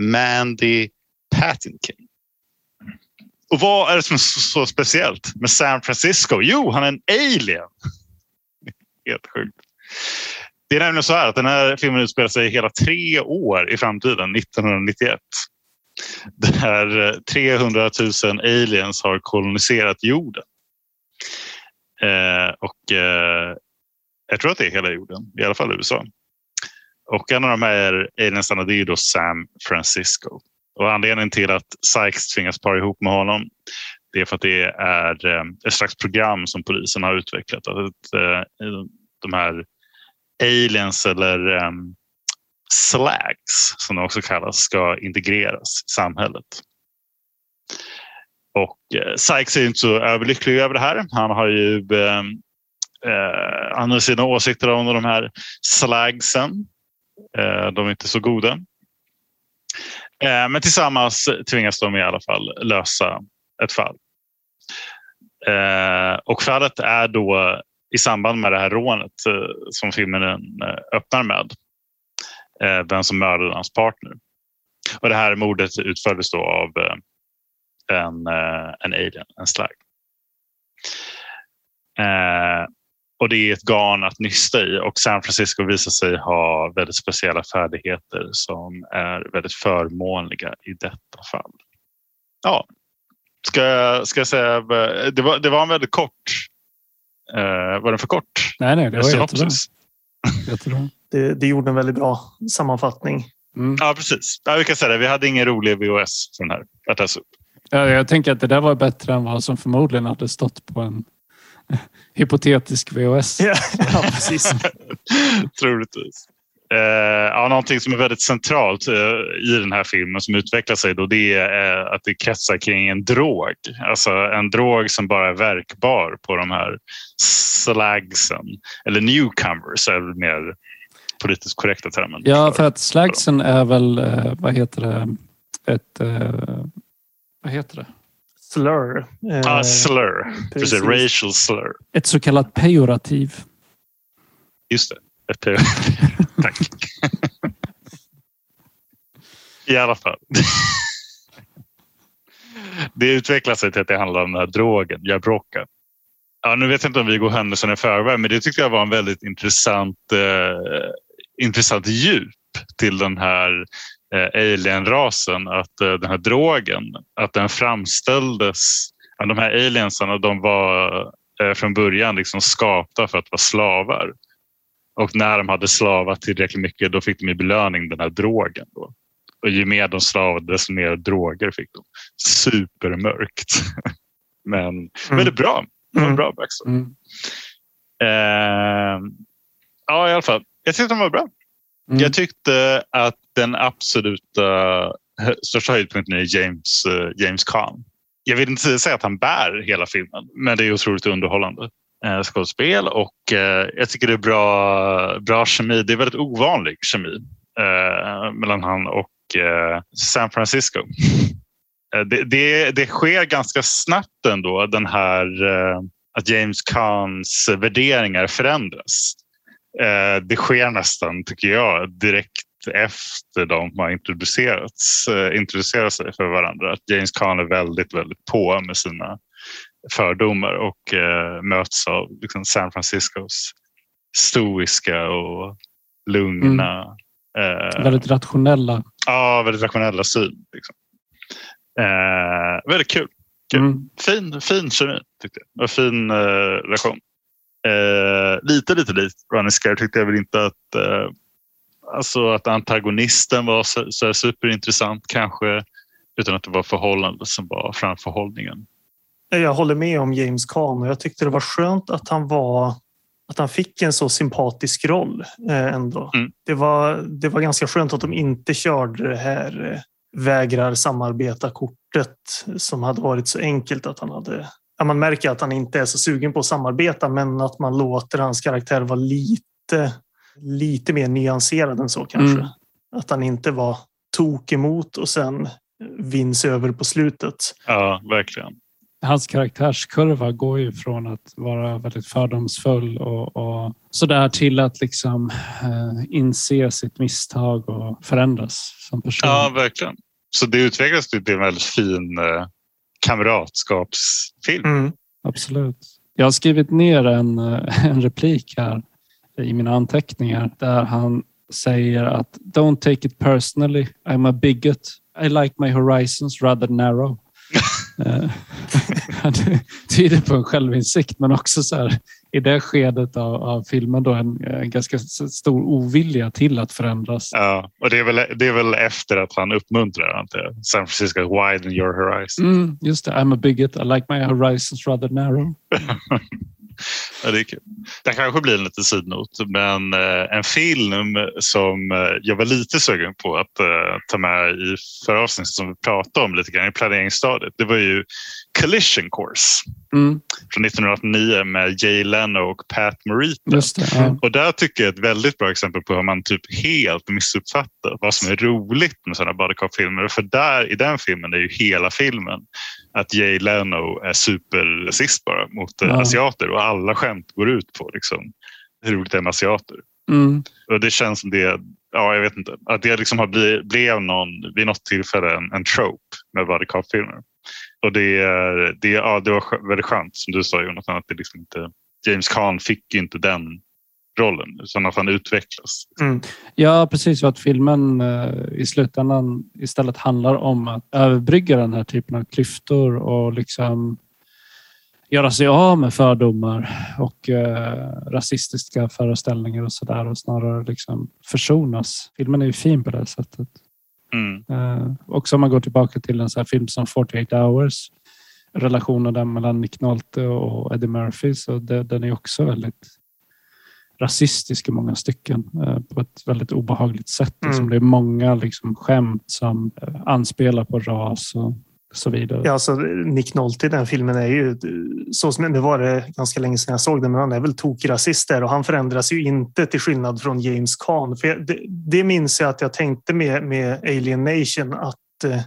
Mandy Patinkin. Och vad är det som är så, så speciellt med Sam Francisco? Jo, han är en alien. Helt sjukt. Det är nämligen så här att den här filmen utspelar sig hela tre år i framtiden, 1991 där 300 000 aliens har koloniserat jorden. Eh, och eh, jag tror att det är hela jorden, i alla fall USA. Och en av de här aliensarna det är ju då Sam Francisco. Och anledningen till att Sykes tvingas para ihop med honom det är för att det är eh, ett slags program som polisen har utvecklat. Att eh, de här aliens eller eh, slags som de också kallas ska integreras i samhället. Och Sykes är inte så överlycklig över det här. Han har ju eh, han har sina åsikter om de här slagsen. Eh, de är inte så goda. Eh, men tillsammans tvingas de i alla fall lösa ett fall. Eh, och fallet är då i samband med det här rånet eh, som filmen öppnar med. Vem som mördade hans partner. Och det här mordet utfördes då av en, en alien, en slag. Och det är ett garn att nysta i och San Francisco visar sig ha väldigt speciella färdigheter som är väldigt förmånliga i detta fall. Ja, ska jag, ska jag säga, det var, det var en väldigt kort, eh, var den för kort?
Nej, nej, det var jättebra.
Synopsis.
jättebra.
Det, det gjorde en väldigt bra sammanfattning.
Mm.
Ja, precis. Ja, vi kan säga det. Vi hade ingen rolig VHS för den här att läsa upp.
Ja, jag tänker att det där var bättre än vad som förmodligen hade stått på en hypotetisk VHS.
Ja, ja precis.
Troligtvis. Eh, ja, någonting som är väldigt centralt eh, i den här filmen som utvecklar sig då det är eh, att det kretsar kring en drog. Alltså en drog som bara är verkbar på de här slagsen eller newcomers är väl mer politiskt korrekta termen.
Ja, för att slagsen är väl, eh, vad heter det, ett, eh, vad heter det?
Slur. Eh,
Ah, slur. Precis.
precis.
Racial slur.
Ett så kallat pejorativ.
Just det. Ett. Tack. I alla fall. Det utvecklar sig till att det handlar om den här drogen, Jabroka. Ja, nu vet jag inte om vi går händelserna i förväg, men det tyckte jag var en väldigt intressant, eh, intressant djup till den här eh, alienrasen. Att eh, den här drogen, att den framställdes. De här aliensarna, de var eh, från början liksom skapta för att vara slavar. Och när de hade slavat tillräckligt mycket då fick de i belöning den här drogen. Då. Och ju mer de slavade desto mer droger fick de. Supermörkt. Men väldigt bra. Det var
Mm.
bra backstory.
Mm.
Eh, ja, i alla fall. Jag tyckte den var bra.
Mm.
Jag tyckte att den absoluta största höjdpunkten är James, eh, James Caan. Jag vill inte säga att han bär hela filmen, men det är otroligt underhållande eh, skådespel och eh, jag tycker det är bra, bra kemi. Det är väldigt ovanlig kemi eh, mellan han och San Francisco. Det, det, det sker ganska snabbt ändå den här att James Khans värderingar förändras. Eh, det sker nästan, tycker jag, direkt efter de har introducerats, eh, introducerat sig för varandra. Att James Caan är väldigt, väldigt på med sina fördomar och eh, möts av liksom, San Franciscos stoiska och lugna eh,
Väldigt rationella.
Ja, väldigt rationella syn. Liksom. Eh, väldigt kul. Kul.
Mm.
Fin, fin kemi tyckte jag. Och fin eh, relation. Eh, lite, lite likt Running Scare tyckte jag väl inte att, eh, alltså att antagonisten var så, så superintressant kanske. Utan att det var förhållandet som var framförhållningen.
Jag håller med om James Caan och jag tyckte det var skönt att han var att han fick en så sympatisk roll eh, ändå.
Mm.
Det, var, det var ganska skönt att de inte körde det här eh, vägrar samarbeta kortet som hade varit så enkelt att han hade ja, man märker att han inte är så sugen på att samarbeta men att man låter hans karaktär vara lite lite mer nyanserad än så kanske.
Mm.
Att han inte var tok emot och sen vinns över på slutet.
Ja, verkligen.
Hans karaktärskurva går ju från att vara väldigt fördomsfull och, och sådär till att liksom eh, inse sitt misstag och förändras som person.
Ja, verkligen. Så det utvecklas till en väldigt fin eh, kamratskapsfilm.
Mm.
Absolut. Jag har skrivit ner en, eh, en replik här i mina anteckningar där han säger att Don't take it personally. I'm a bigot. I like my horizons rather narrow. Eh, det tyder på en självinsikt men också så här, i det skedet av, av filmen då en, en ganska stor ovilja till att förändras.
Ja, och det är, väl, det är väl efter att han uppmuntrar han till San Francisco widen your horizon.
Mm, just det, I'm a bigot. I like my horizons rather narrow.
Ja, det är kul. Det kanske blir en liten sidnot, men eh, en film som eh, jag var lite sugen på att eh, ta med i förra avsnittet som vi pratade om lite grann i planeringsstadiet. Det var ju Collision Course
Mm,
från 1989 med Jay Leno och Pat Morita.
det. Ja.
Och där tycker jag är ett väldigt bra exempel på hur man typ helt missuppfattar vad som är roligt med sådana body cop-filmer. För där i den filmen är ju hela filmen att Jay Leno är superrasist bara mot
Ja.
asiater och alla skämt går ut på liksom, hur roligt det är med asiater.
Mm,
Och det känns som det, ja jag vet inte, att det liksom har blivit, blev någon, vid något tillfälle en, en trope med body cop-filmer. Och det, är- det, ja, det var väldigt skönt som du sa Jonathan att det liksom inte, James Caan fick inte den rollen utan att han utvecklas.
Mm.
Ja, precis. Och att filmen eh, i slutändan istället handlar om att överbrygga den här typen av klyftor och liksom göra sig av med fördomar och eh, rasistiska föreställningar och sådär och snarare liksom försonas. Filmen är ju fin på det sättet.
Mm.
Eh, också om man går tillbaka till en sån här film som 48 hours. Relationen där mellan Nick Nolte och Eddie Murphy. Så det, den är också väldigt rasistisk i många stycken eh, på ett väldigt obehagligt sätt.
Mm.
Liksom det är många liksom, skämt som eh, anspelar på ras och så vidare.
Ja, alltså, Nick Nolte i den filmen är ju så som nu var det ganska länge sedan jag såg den, men han är väl tokrasist där och han förändras ju inte till skillnad från James Caan. För jag, det, det minns jag att jag tänkte med, med Alien Nation att eh,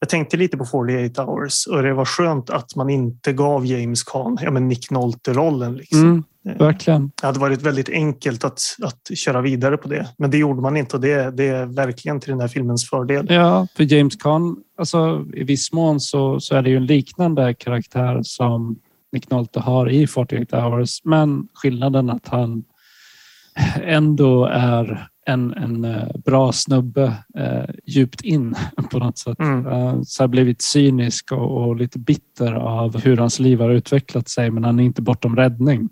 jag tänkte lite på 48 hours och det var skönt att man inte gav James Caan ja, men Nick Nolte-rollen. Liksom.
Mm, verkligen.
Det hade varit väldigt enkelt att, att köra vidare på det, men det gjorde man inte och det, det är verkligen till den här filmens fördel.
Ja, för James Caan, alltså, i viss mån så, så är det ju en liknande karaktär som Nick Nolte har i 48 hours, men skillnaden att han ändå är en, en eh, bra snubbe eh, djupt in på något sätt.
Mm.
Eh, så har blivit cynisk och, och, lite bitter av hur hans liv har utvecklat sig men han är inte bortom räddning.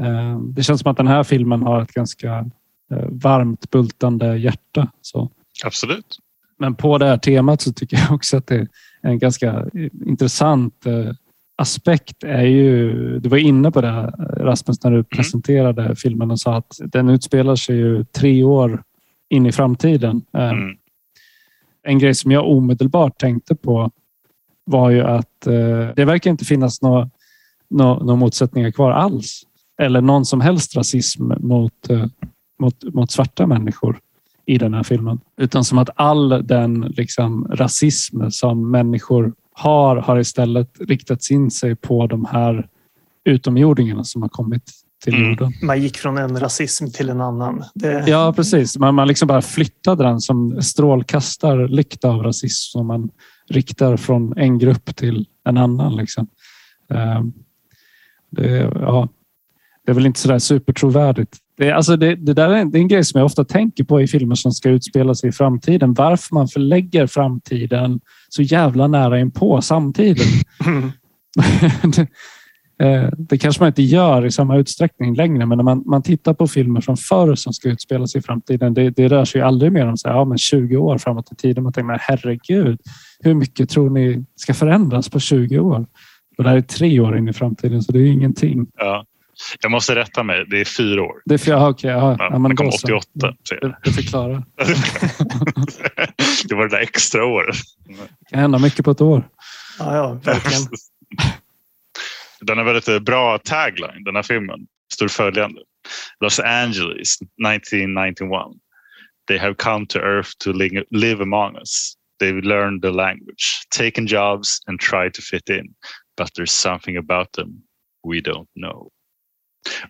Eh, det känns som att den här filmen har ett ganska eh, varmt bultande hjärta. Så.
Absolut.
Men på det här temat så tycker jag också att det är en ganska intressant eh, aspekt är ju, du var inne på det Rasmus när du presenterade mm. filmen och sa att den utspelar sig ju tre år in i framtiden. Mm. En grej som jag omedelbart tänkte på var ju att det verkar inte finnas några nå, nå motsättningar kvar alls. Eller någon som helst rasism mot, eh, mot, mot svarta människor i den här filmen. Utan som att all den liksom, rasism som människor har, har istället riktats in sig på de här utomjordingarna som har kommit till mm. jorden.
Man gick från en rasism till en annan.
Det... Ja, precis. Man, man liksom bara flyttade den som strålkastar lykt av rasism som man riktar från en grupp till en annan. Liksom. Ehm, det, ja, det är väl inte så där supertrovärdigt. Det, alltså det, det där är, det är en grej som jag ofta tänker på i filmer som ska utspela sig i framtiden. Varför man förlägger framtiden så jävla nära inpå samtiden. Mm. det, eh, det kanske man inte gör i samma utsträckning längre, men när man, man tittar på filmer från förr som ska utspela sig i framtiden, det, det rör sig aldrig mer om så här, ja, men 20 år framåt i tiden. Man tänker, men herregud, hur mycket tror ni ska förändras på 20 år? Och det här är tre år in i framtiden, så det är ingenting.
Ja. Jag måste rätta mig. Det är fyra år.
Det är fyra, okay, ja,
ja, men det kom 88.
Det, det förklarar.
det var det där extra året.
Det kan hända mycket på ett år.
Ja, ja verkligen.
Den har väldigt bra tagline, den här filmen. Står följande. Los Angeles 1991. They have come to earth to live among us. They've learned the language, taken jobs and tried to fit in. But there's something about them we don't know.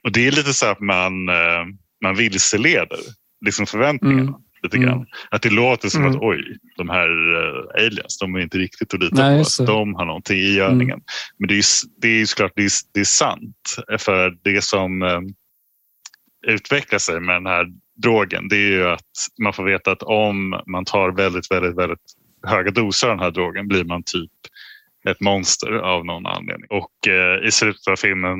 Och det är lite så att man, eh, man vilseleder liksom förväntningarna. Mm. Lite grann. Mm. Att det låter som mm. att oj, de här uh, aliens, de är inte riktigt att lita på. Att de har någonting i görningen. Mm. Men det är, det är såklart det är, det är sant. För det som um, utvecklar sig med den här drogen, det är ju att man får veta att om man tar väldigt, väldigt, väldigt höga doser av den här drogen blir man typ ett monster av någon anledning. Och eh, i slutet av filmen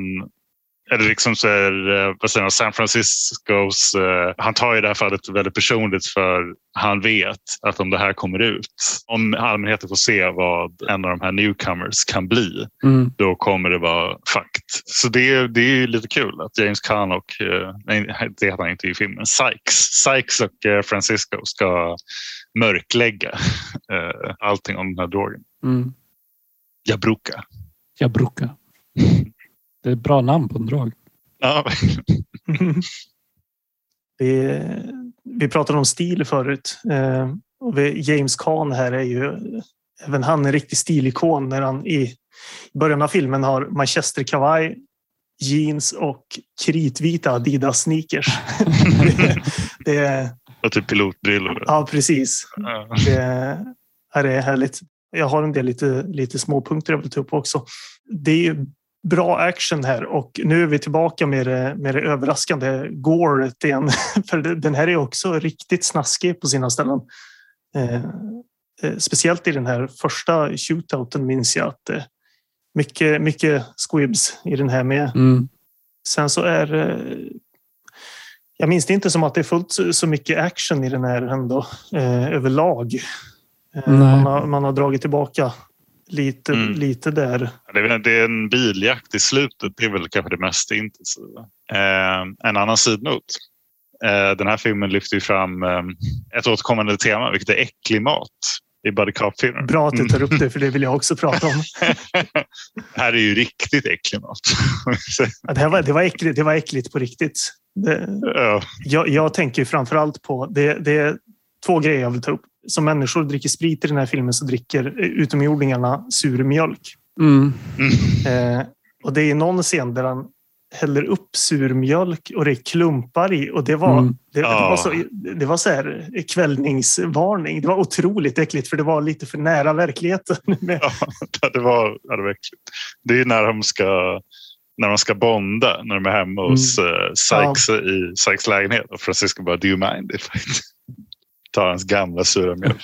eller liksom så är, eh, vad säger man, San Franciscos, uh, han tar i det här fallet väldigt personligt för han vet att om det här kommer ut, om allmänheten får se vad en av de här newcomers kan bli, mm. då kommer det vara fakt. Så det, det är lite kul att James Caan och, uh, nej det heter han inte i filmen, Sykes, Sykes och Francisco ska mörklägga allting om den här drogen. Mm. Jabruka.
Jabruka. Det är ett bra namn på en drog.
Ja.
vi, vi pratade om stil förut. Eh, och James Caan här är ju även han en riktig stilikon när han i början av filmen har manchesterkavaj, jeans och kritvita Adidas sneakers. det,
det är, och typ pilotbrillor.
Ja, precis. Det är, är härligt. Jag har en del lite, lite småpunkter jag vill ta upp också. Det är bra action här och nu är vi tillbaka med det, med det överraskande goret igen. För den här är också riktigt snaskig på sina ställen. Eh, eh, speciellt i den här första shootouten minns jag att eh, mycket, mycket squibs i den här med. Mm. Sen så är eh, jag minns det inte som att det är fullt så mycket action i den här ändå överlag. Man, har, man har dragit tillbaka lite,
Mm.
lite där.
Det är, det en biljakt i slutet. Det är väl kanske det mest intensiva. Eh, en annan sidnot. Eh, den här filmen lyfter fram eh, ett återkommande tema, vilket är äcklig mat i buddy cop-filmer.
Bra att du tar upp det, för det vill jag också prata om.
här är ju riktigt äcklig mat.
Ja, Det, här var, det, var äckligt, det var äckligt på riktigt. Det,
ja.
jag, jag tänker framför allt på... Det, det är två grejer jag vill ta upp. Som människor dricker sprit i den här filmen så dricker eh, utomjordingarna sur mjölk.
Mm.
Eh, och det är någon scen där han häller upp sur mjölk och det är klumpar i. Och det var,
Mm.
det, det
Ja.
var, så, det var så här kvällningsvarning. Det var otroligt äckligt för det var lite för nära verkligheten. Med,
Ja, det var, ja, det var äckligt. Det är ju när de ska när de ska bonda, när de är hemma hos
Mm.
uh, Sykes i Sykes lägenhet. Och Francisco bara, do you mind if I tar hans gamla sura mjölk?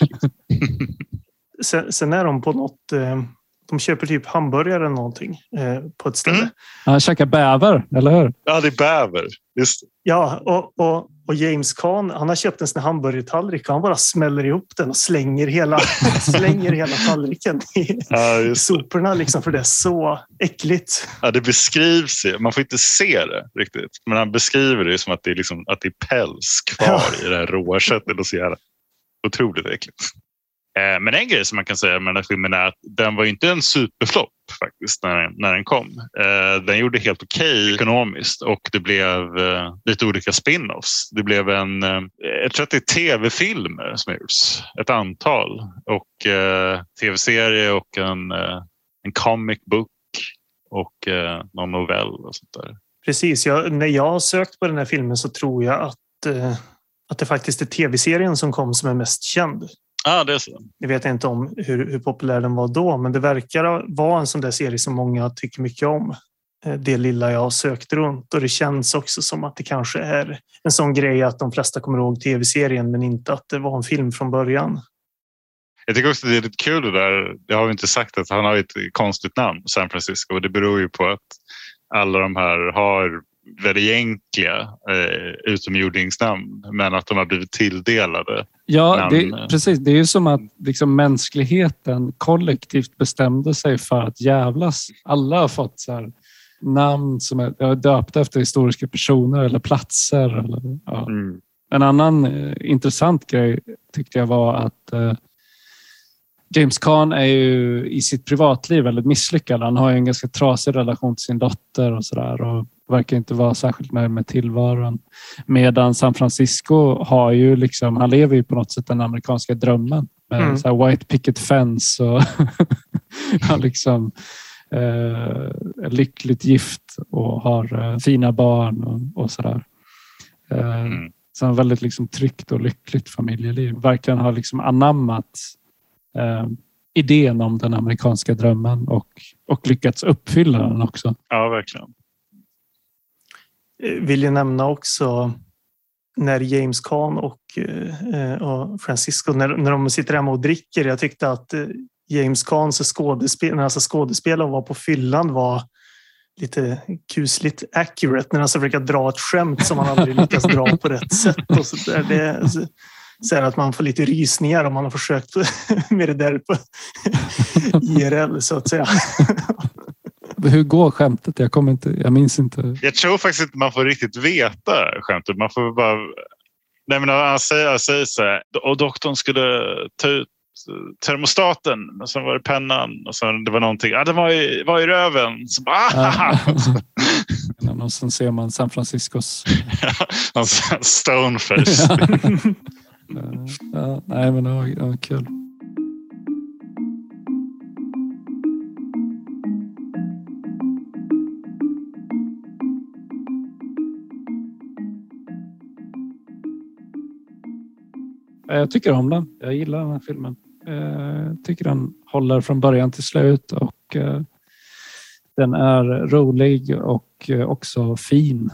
sen, sen är de på något... Eh, de köper typ hamburgare eller någonting eh, på ett ställe.
Mm.
Han käkar bäver, eller hur?
ja, det är bäver. Just.
Ja, och, och, och James Caan, han har köpt en sån hamburgertallrik och han bara smäller ihop den och slänger hela, slänger hela tallriken i
Ja,
soporna liksom, för det är så äckligt.
Ja, det beskrivs ju. Man får inte se det riktigt. Men han beskriver det som att det är, liksom, att det är päls kvar i det här råa köttet. Och så jävla otroligt äckligt. Eh, men en grej som man kan säga med den här filmen är att den var inte en superflopp faktiskt när, när den kom. Eh, den gjorde helt okej ekonomiskt och det blev eh, lite olika spin-offs. Det blev en, jag tror att det är tv-filmer som har gjorts, ett antal och tv-serie och en, en comic book och någon novell och sånt där.
Precis, jag, när jag har sökt på den här filmen så tror jag att, att det faktiskt är tv-serien som kom som är mest känd.
Ja, ah, det är så.
Jag vet inte om hur, hur populär den var då, men det verkar vara en sån där serie som många tycker mycket om. Eh, Det lilla jag har sökt runt och det känns också som att det kanske är en sån grej att de flesta kommer ihåg tv-serien, men inte att det var en film från början.
Jag tycker också det är lite kul det där. Jag har ju inte sagt att han har ett konstigt namn, San Francisco. Och det beror ju på att alla de här har väldigt enkla eh, utomjordingsnamn men att de har blivit tilldelade.
Ja,
Men-
det, precis. Det är ju som att liksom, mänskligheten kollektivt bestämde sig för att jävlas. Alla har fått så här, namn som är döpta efter historiska personer eller platser. Eller, ja. En annan eh, intressant grej tyckte jag var att eh, James Caan är ju i sitt privatliv väldigt misslyckad. Han har ju en ganska trasig relation till sin dotter och sådär och verkar inte vara särskilt nöjd med tillvaron. Medan San Francisco har ju liksom, han lever ju på något sätt den amerikanska drömmen med
Mm.
så white picket fence och han liksom eh, är lyckligt gift och har eh, fina barn och, och sådär. Eh,
Mm.
så han väldigt liksom tryggt och lyckligt familjeliv. Verkligen har liksom anammat eh, idén om den amerikanska drömmen och, och lyckats uppfylla den också.
Ja, verkligen.
Eh, Vill ju nämna också när James Caan och, eh, och Francisco, när, när de sitter hemma och dricker. Jag tyckte att eh, James Caans skådespel, när alltså skådespelare var på fyllan var lite kusligt accurate när han ska försöka dra ett skämt som han aldrig lyckas dra på rätt sätt. Och så där. Det så, här att man får lite rysningar om man har försökt med det där på IRL så att säga.
Hur går skämtet? Jag, kommer inte, jag minns inte.
Jag tror faktiskt inte man får riktigt veta skämtet. Man får bara... Nej, men han säger, han säger så här. Och doktorn skulle ta ut termostaten och sen var det pennan och sen det var någonting. Ja, det var i, var i röven. Så bara, ah!
och sen ser man San Franciscos...
Hans stoneface.
Ja, nej, men det var, det var kul. Jag tycker om den. Jag gillar den här filmen. Jag tycker den håller från början till slut och eh, den är rolig och eh, också fin.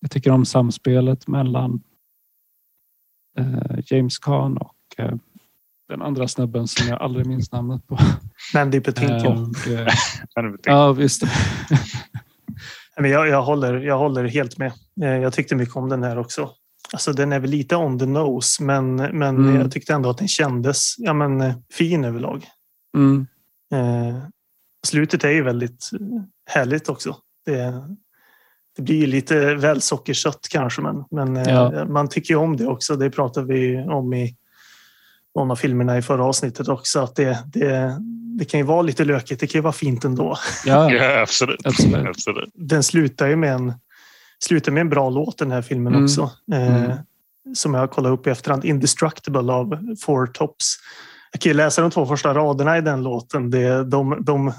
Jag tycker om samspelet mellan James Caan och eh, den andra snubben som jag aldrig minns namnet på.
Mandy Patinkin.
Eh, ja, visst.
Men jag, jag, håller, jag håller helt med. Eh, Jag tyckte mycket om den här också. Alltså, den är väl lite on the nose, men, men
Mm.
jag tyckte ändå att den kändes ja, men, eh, fin överlag.
Mm.
Eh, slutet är ju väldigt eh, härligt också. Det, det blir ju lite väl sockersött kanske, men, men eh,
Ja.
man tycker ju om det också. Det pratade vi om i någon av filmerna i förra avsnittet också. Att det, det, det kan ju vara lite lökigt. Det kan ju vara fint ändå.
Ja,
Ja, absolut.
Absolut.
absolut.
Den slutar ju med en, slutar med en bra låt den här filmen
Mm.
också. Eh,
Mm.
Som jag kollade upp i efterhand. Indestructible av Four Tops. Jag kan ju läsa de två första raderna i den låten. Det, de, de,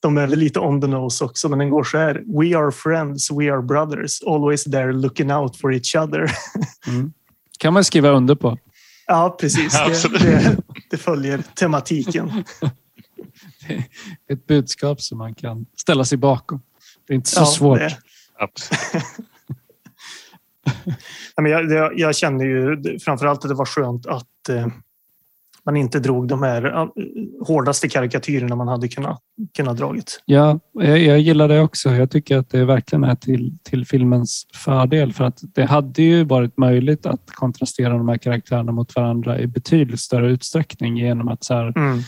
de är väl lite on the nose också, men den går så här. We are friends, we are brothers, always there looking out for each other.
mm. kan man skriva under på.
Ja, precis. Det, det, det följer tematiken.
Ett budskap som man kan ställa sig bakom. Det är inte så
Ja,
svårt.
det-
absolut.
Ja, men jag, jag, jag känner ju framförallt att det var skönt att eh, man inte drog de här hårdaste karikatyrerna man hade kunnat, kunnat dragit.
Ja, jag, jag gillar det också. Jag tycker att det verkligen är till, till filmens fördel för att det hade ju varit möjligt att kontrastera de här karaktärerna mot varandra i betydligt större utsträckning genom att så här,
Mm.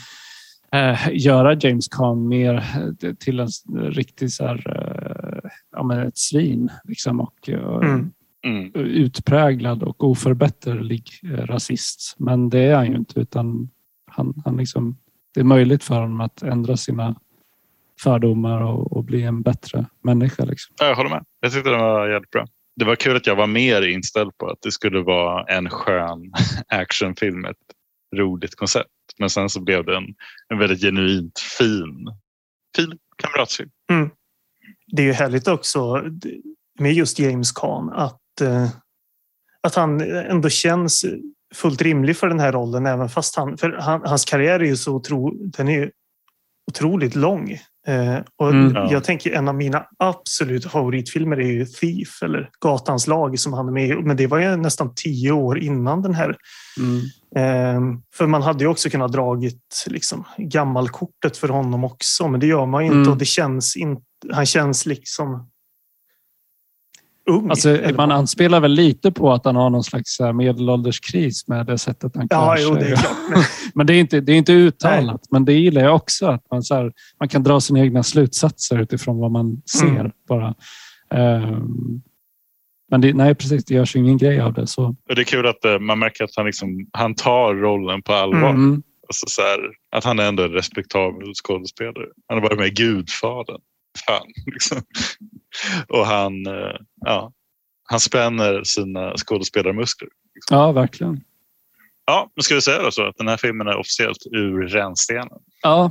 eh, göra James Caan mer eh, till en riktig så här, eh, ja, men ett svin liksom, och eh,
Mm.
Mm.
utpräglad och oförbätterlig eh, rasist. Men det är han ju inte utan han, han liksom, det är möjligt för honom att ändra sina fördomar och, och bli en bättre människa. Liksom.
Ja, Jag håller med. Jag tyckte den var jävligt bra. Det var kul att jag var mer inställd på att det skulle vara en skön actionfilm ett roligt koncept. Men sen så blev det en, en väldigt genuint fin, fin kamratfilm.
Det är ju härligt också med just James Caan att, att han ändå känns fullt rimlig för den här rollen även fast han, för han, hans karriär är ju så otro, den är otroligt lång. Eh, och
Mm.
Ja.
Jag tänker en av mina absoluta favoritfilmer är ju Thief eller Gatans lag som han är med i. Men det var ju nästan tio år innan den här Ehm, För man hade ju också kunnat dragit liksom, gammalkortet för honom också, men det gör man ju inte
Mm.
och det känns inte. Han känns liksom ung.
Alltså, man anspelar väl lite på att han har någon slags här medelålderskris med det sättet han
Ja,
klär
jo, det
sig.
är klart. Men,
det är inte, det är inte uttalat. Men det gillar jag också. Att man, så här, man kan dra sina egna slutsatser utifrån vad man ser.
Mm.
bara. Ehm, men det, nej, precis. Det görs ingen grej av det. Så.
Och det är kul att eh, man märker att han, liksom, han tar rollen på allvar.
Mm.
Alltså så här, att han är ändå en respektabel skådespelare. Han har varit med i Gudfadern. Fan, liksom. Och han, eh, ja, han spänner sina skådespelarmuskler.
Ja, verkligen.
Ja, nu ska vi säga då så att den här filmen är officiellt ur rännstenen.
Ja,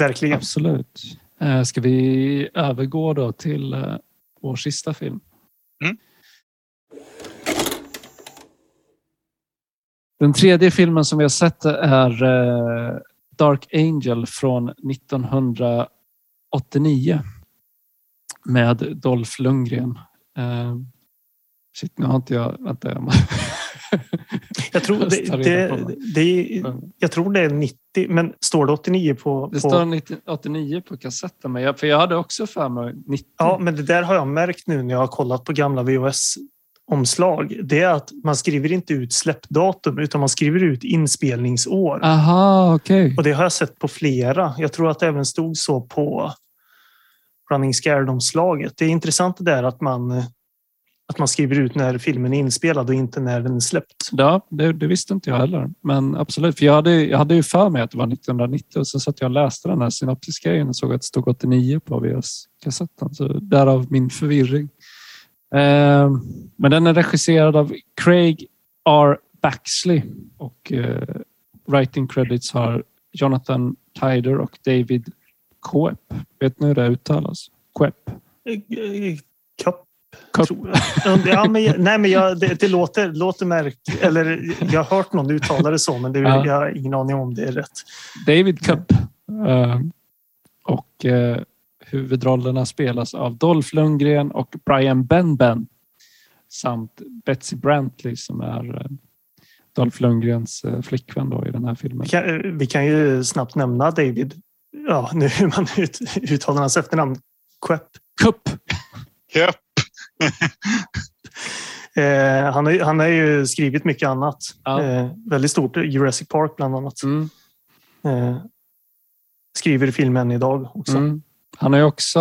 verkligen.
absolut. Eh, ska vi övergå då till eh, vår sista film?
Mm.
Den tredje filmen som vi har sett är Dark Angel från 1989 med Dolph Lundgren. Eh, shit, nu har inte jag... Vänta, jag
Jag tror det, det,
det.
jag tror det är 90, men står det 89 på...
Det står 90 89 på kassetten, men jag, för jag hade också för mig 90.
Ja, men det där har jag märkt nu när jag har kollat på gamla VHS-omslag. Det är att man skriver inte ut släppdatum utan man skriver ut inspelningsår.
Aha, okej.
Och det har jag sett på flera. Jag tror att det även stod så på Running Scared-omslaget. Det är intressant det där att man, att man skriver ut när filmen är inspelad och inte när den är släppt.
Ja, det, det visste inte jag heller. Men absolut, för jag hade, jag hade ju för mig att det var 1990 och så satt jag och läste den här synopsisgrejen och såg att det stod 89 på VHS-kassetten. Så därav min förvirring. Eh, men den är regisserad av Craig R. Baxley och eh, writing credits har Jonathan Tyder och David Koep. Vet ni hur det uttalas?
Kapp,
Kopp.
tror jag. Ja, men, nej, men jag, det, det låter, låter märkt. Eller jag har hört någon uttala det så, men det,
Ja.
jag har ingen aning om det är rätt.
David Cup. Eh, och eh, huvudrollerna spelas av Dolph Lundgren och Brian Benben samt Betsy Brantley som är eh, Dolph Lundgrens eh, flickvän då i den här filmen.
Vi kan, vi kan ju snabbt nämna David. Ja, nu hur man ut, uttalar hans efternamn. Quepp.
Cup!
Japp.
Eh, han, har, han har ju skrivit mycket annat.
Ja.
Eh, väldigt stort. Jurassic Park bland annat.
Mm.
Eh, skriver filmen idag också.
Mm. Han har ju också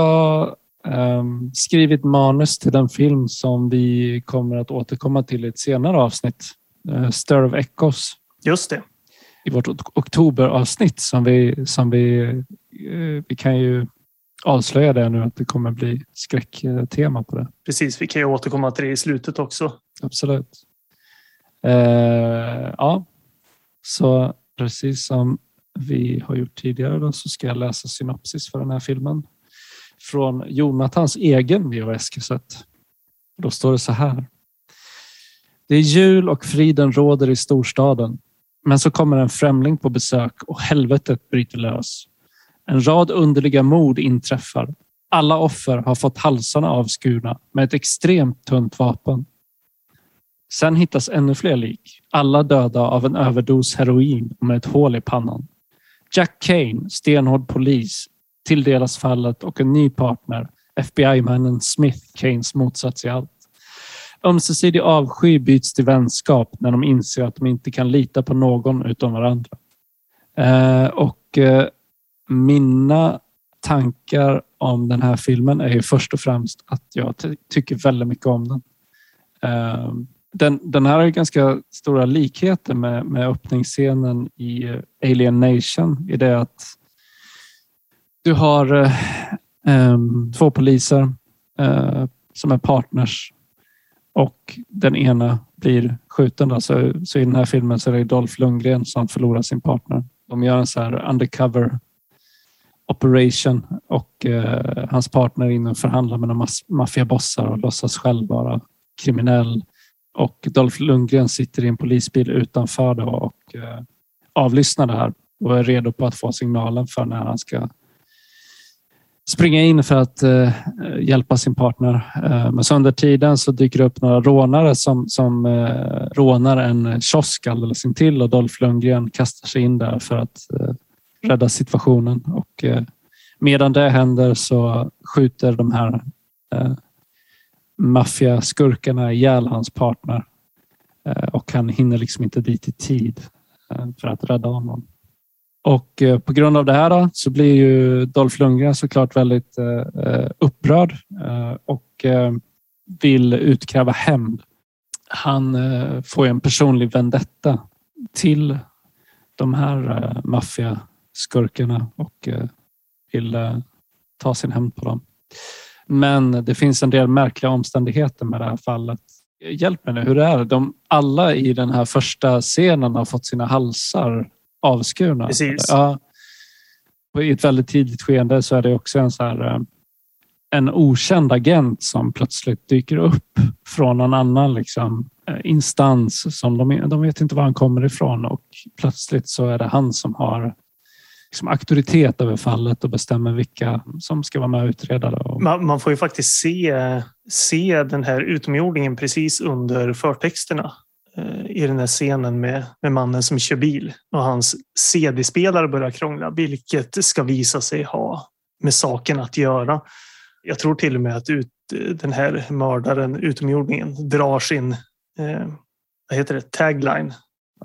um, skrivit manus till den film som vi kommer att återkomma till i ett senare avsnitt. Uh, Stir of Echoes.
Just det.
I vårt oktoberavsnitt som vi, som vi, uh, vi kan ju avslöja det nu att det kommer bli skräcktema på det.
Precis, vi kan ju återkomma till det i slutet också.
Absolut. Uh, ja, så precis som vi har gjort tidigare då, så ska jag läsa synopsis för den här filmen. Från Jonathans egen VHS-kassett. Då står det så här. Det är jul och friden råder i storstaden. Men så kommer en främling på besök och helvetet bryter lös. En rad underliga mord inträffar. Alla offer har fått halsarna avskurna med ett extremt tunt vapen. Sen hittas ännu fler lik, alla döda av en överdos heroin och med ett hål i pannan. Jack Kane, stenhård polis, tilldelas fallet och en ny partner, FBI-mannen Smith, Kanes motsats i allt. Ömsesidig avsky byts till vänskap när de inser att de inte kan lita på någon utom varandra. Eh, och eh, mina tankar om den här filmen är ju först och främst att jag tycker väldigt mycket om den. Eh, den, den här har ganska stora likheter med, med öppningsscenen i eh, Alien Nation i det att du har eh, eh två poliser eh, som är partners och den ena blir skjuten. Då. Så, så i den här filmen så är det Dolph Lundgren som förlorar sin partner. De gör en så här undercover operation och eh, hans partner är inne och förhandlar med några maffiabossar och låtsas själv vara kriminell och Dolph Lundgren sitter i en polisbil utanför då och eh, avlyssnar det här och är redo på att få signalen för när han ska springa in för att eh, hjälpa sin partner. Eh, men så under tiden så dyker det upp några rånare som, som eh, rånar en kiosk alldeles intill och Dolph Lundgren kastar sig in där för att eh, rädda situationen. Och, eh, medan det händer så skjuter de här eh, maffiaskurkarna ihjäl hans partner eh, och han hinner liksom inte dit i tid eh, för att rädda honom. Och eh, på grund av det här då, så blir ju Dolph Lundgren såklart väldigt eh, upprörd eh, och vill utkräva hämnd. Han får en personlig vendetta till de här maffiaskurkarna och vill ta sin hämnd på dem. Men det finns en del märkliga omständigheter med det här fallet. Hjälp mig nu, hur är det? De, alla i den här första scenen har fått sina halsar avskurna.
Precis.
Ja. I ett väldigt tidigt skede så är det också en så här eh, en okänd agent som plötsligt dyker upp från en annan liksom, eh, instans. Som de, de vet inte var han kommer ifrån och plötsligt så är det han som har liksom auktoritet över fallet och bestämmer vilka som ska vara med och utreda. Det.
Man, man, får ju faktiskt se, se den här utomjordingen precis under förtexterna i den här scenen med, med mannen som kör bil och hans CD-spelare börjar krångla, vilket ska visa sig ha med saken att göra. Jag tror till och med att ut, den här mördaren, utomjordingen, drar sin eh, vad heter det, tagline.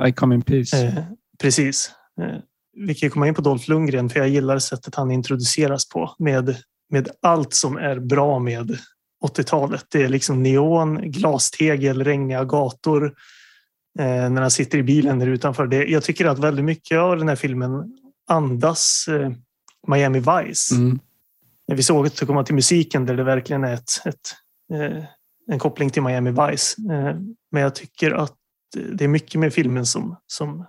I come in peace.
Eh, precis. Eh, vi kan komma in på Dolph Lundgren för jag gillar sättet han introduceras på med, med allt som är bra med 80-talet. Det är liksom neon, glastegel, regniga gator när han sitter i bilen där utanför. Det, jag tycker att väldigt mycket av den här filmen andas eh, Miami Vice. Mm. Vi såg att komma till musiken där det verkligen är ett, ett eh, en koppling till Miami Vice. Eh, men jag tycker att det är mycket med filmen som, som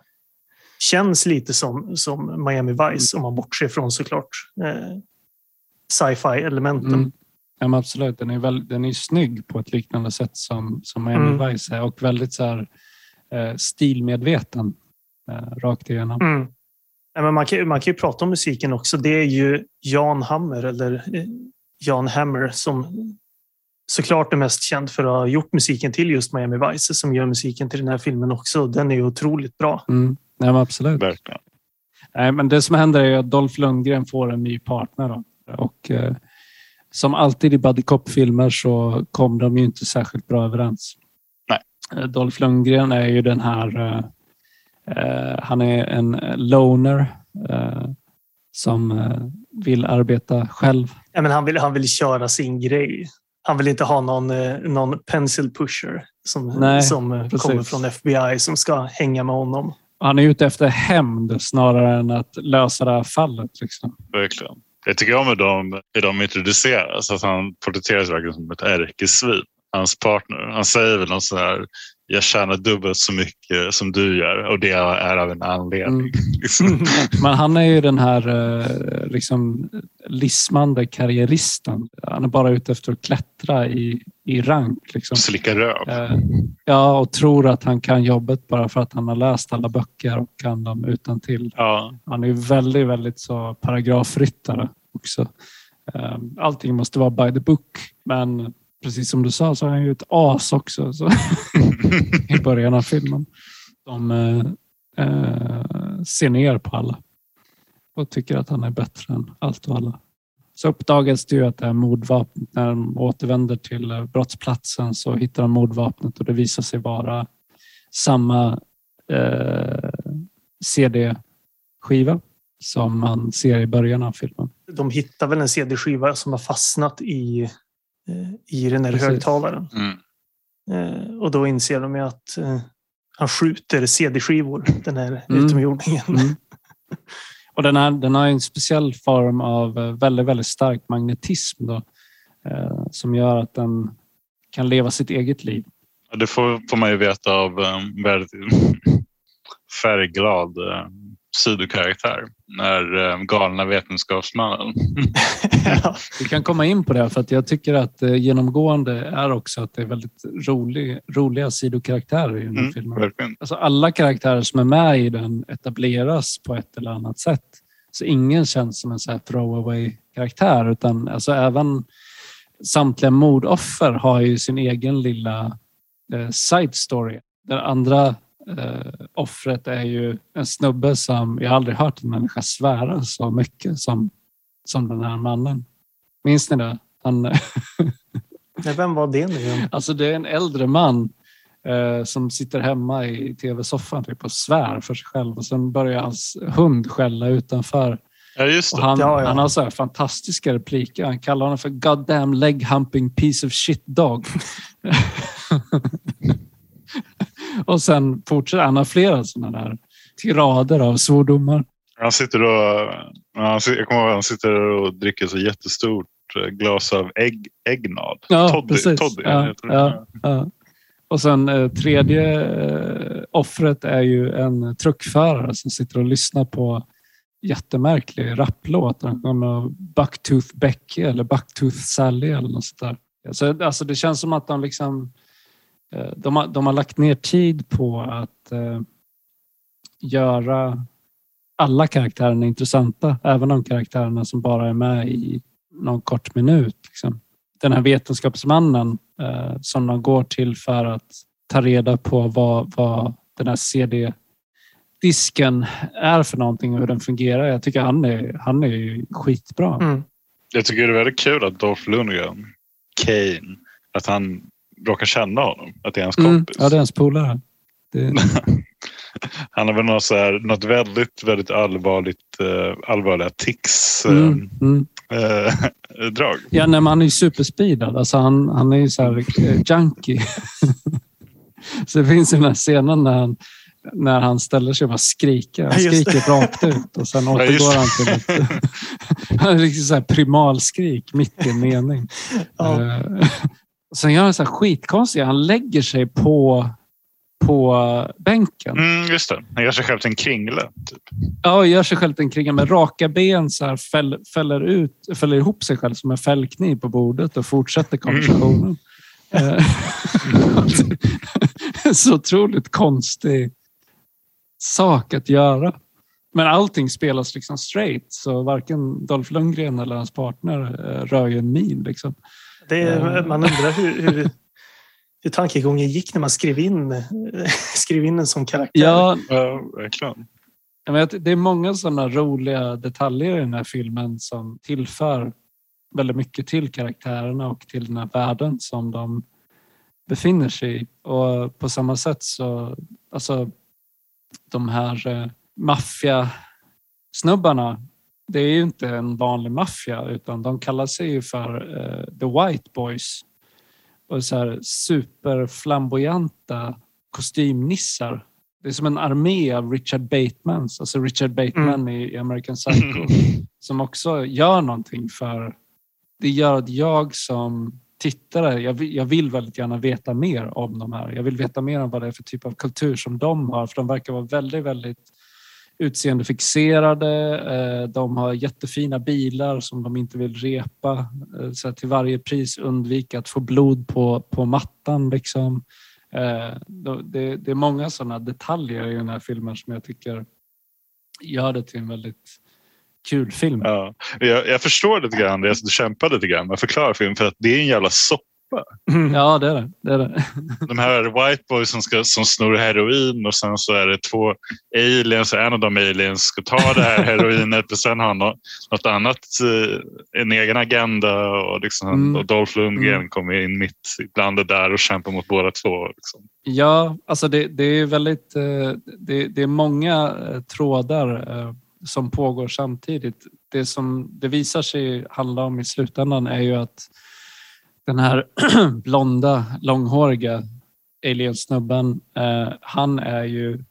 känns lite som, som Miami Vice mm. om man bortser från såklart eh, sci-fi elementen. Mm.
Ja, absolut, den är, väl, den är snygg på ett liknande sätt som, som Miami mm. Vice är och väldigt så här, eh, stilmedveten eh, rakt igenom.
Mm. Men man, kan, man kan ju prata om musiken också. Det är ju Jan Hammer eller eh, Jan Hammer som såklart är mest känd för att ha gjort musiken till just Miami Vice som gör musiken till den här filmen också. Den är ju otroligt bra.
Mm. Ja, absolut. Verkligen. Nej, men det som händer är att Dolph Lundgren får en ny partner. Då. Och, eh, som alltid i buddy cop-filmer så kom de ju inte särskilt bra överens. Eh, Dolph Lundgren är ju den här... Eh, eh han är en loner. Eh, som eh, vill arbeta själv.
Ja, men han, vill, han vill köra sin grej. Han vill inte ha någon, någon pencil pusher som,
Nej,
som
precis.
kommer från FBI som ska hänga med honom.
Han är ute efter hämnd snarare än att lösa det här fallet. Liksom.
Verkligen. Jag tycker om hur de, hur de introduceras. Att han porträtteras verkligen som ett ärkesvin. Hans partner. Han säger väl något så här. Jag tjänar dubbelt så mycket som du gör och det är av en anledning.
Mm. Men han är ju den här eh, liksom, lismande karriäristen. Han är bara ute efter att klättra i, i rank. Liksom.
Slicka röv.
Eh, Ja, och tror att han kan jobbet bara för att han har läst alla böcker och kan dem utan till.
Ja,
Han är ju väldigt, väldigt så paragrafryttare också. Eh, Allting måste vara by the book. Men precis som du sa så är han ju ett as också så, i början av filmen. De eh, eh, ser ner på alla och tycker att han är bättre än allt och alla. Så uppdagas det ju att det här mordvapnet, när de återvänder till eh, brottsplatsen så hittar de mordvapnet och det visar sig vara samma eh, CD-skiva som man ser i början av filmen.
De hittar väl en CD-skiva som har fastnat i, i den här
Precis.
högtalaren.
mm.
Eh, Och då inser de ju att eh, han skjuter CD-skivor, den här
Mm.
utomjordingen.
Mm. Och den, här, den har en speciell form av eh, väldigt, väldigt stark magnetism då, eh, som gör att den kan leva sitt eget liv.
Ja, Det får, får man ju veta av um, väldigt färgglad sidokaraktär. När um, galna vetenskapsmannen.
Vi kan komma in på det för att jag tycker att eh, genomgående är också att det är väldigt rolig, roliga sidokaraktärer i den här
Mm,
filmen. Alltså alla karaktärer som är med i den etableras på ett eller annat sätt. Så ingen känns som en så här throwaway karaktär utan alltså även samtliga mordoffer har ju sin egen lilla eh, side story. Det andra eh, offret är ju en snubbe som jag aldrig hört en människa svära så mycket som, som den här mannen. Minns ni det? Han,
Nej, vem var det nu?
Alltså det är en äldre man eh, som sitter hemma i tv-soffan typ, och svär för sig själv och sen börjar hans hund skälla utanför.
Ja, just
han,
Ja, ja.
han har så här fantastiska repliker. Han kallar honom för goddamn leg humping piece of shit dog. och sen fortsätter han har flera sådana där tirader av svordomar.
Han sitter och, han jag kommer ihåg, han sitter och dricker så jättestort eh, glas av ägg, äggnad.
Ja,
Toddy,
precis.
Toddy
Ja, ja. Ja. Och sen eh, tredje eh, offret är ju en truckförare som sitter och lyssnar på jättemärklig rapplåt. Han kommer Bucktooth Becky eller Bucktooth Sally eller något sånt där. Så, alltså, det känns som att de liksom de har, de har lagt ner tid på att eh, göra alla karaktärerna intressanta. Även de karaktärerna som bara är med i någon kort minut. Liksom. Den här vetenskapsmannen eh, som de går till för att ta reda på vad, vad den här CD-disken är för någonting och hur den fungerar. Jag tycker han är, han är ju skitbra.
Mm.
Jag tycker det är väldigt kul att Dolph Lundgren, Kane, att han råkar känna honom. Att det är hans
Mm,
kompis.
ja, det är ens polare. Det,
Han har väl något, så här, något väldigt, väldigt allvarligt, eh, allvarliga tics. Eh,
mm, mm.
eh, drag.
Ja, nej, han är ju superspeedad. Alltså han, han är ju så här eh, junkie. så det finns ju den här scenen när han, när han ställer sig och bara skriker. Han
Ja,
skriker rakt ut och sen
Ja,
återgår han till ett han är liksom så här primalskrik mitt i en mening.
Ja.
Eh, sen gör han så här skitkonstigt. Han lägger sig på, på bänken.
Mm, just det. Han gör sig själv till en kringle. Typ.
Ja, och gör sig själv till en kringa med raka ben så här, fäll, fäller, ut, fäller ihop sig själv som en fällkniv på bordet och fortsätter konversationen. Eh, så otroligt konstig sak att göra. Men allting spelas liksom straight, så varken Dolph Lundgren eller hans partner eh, rör ju en min. Liksom.
Det är, man undrar hur, hur, hur tankegången gick när man skrev in, skrev in en sån karaktär.
Ja,
Ja, verkligen.
Jag vet, det är många sådana roliga detaljer i den här filmen som tillför väldigt mycket till karaktärerna och till den här världen som de befinner sig i. Och på samma sätt så, alltså de här eh, maffiasnubbarna det är ju inte en vanlig maffia utan de kallar sig ju för uh, The White Boys. Och så här superflamboyanta kostymnissar. Det är som en armé av Richard Batemans, alltså Richard Bateman
Mm.
i, American Psycho, som också gör någonting för... Det gör att jag som tittare, jag vill, jag vill väldigt gärna veta mer om de här. Jag vill veta mer om vad det är för typ av kultur som de har, för de verkar vara väldigt, väldigt utseendefixerade. Eh, de har jättefina bilar som de inte vill repa. Eh, så att till varje pris undvika att få blod på, på mattan. Liksom. Eh, det, det är många sådana detaljer i den här filmen som jag tycker gör det till en väldigt kul film.
Ja. Jag, jag förstår lite grann, jag kämpade lite grann med att förklara filmen för att det är en jävla soppa.
Ja, det är det. det, är det.
De här white boys som, ska, som snor heroin och sen så är det två aliens en av de aliens ska ta det här heroinet och sen har han nå- något annat, eh, en egen agenda och, liksom,
Mm.
och Dolph Lundgren
Mm.
kommer in mitt ibland det där och kämpar mot båda två. Liksom.
Ja, alltså det, det är väldigt... eh, Det, det är många eh, trådar som pågår samtidigt. Det som det visar sig handla om i slutändan är ju att den här blonda, långhåriga aliensnubben, eh, han är ju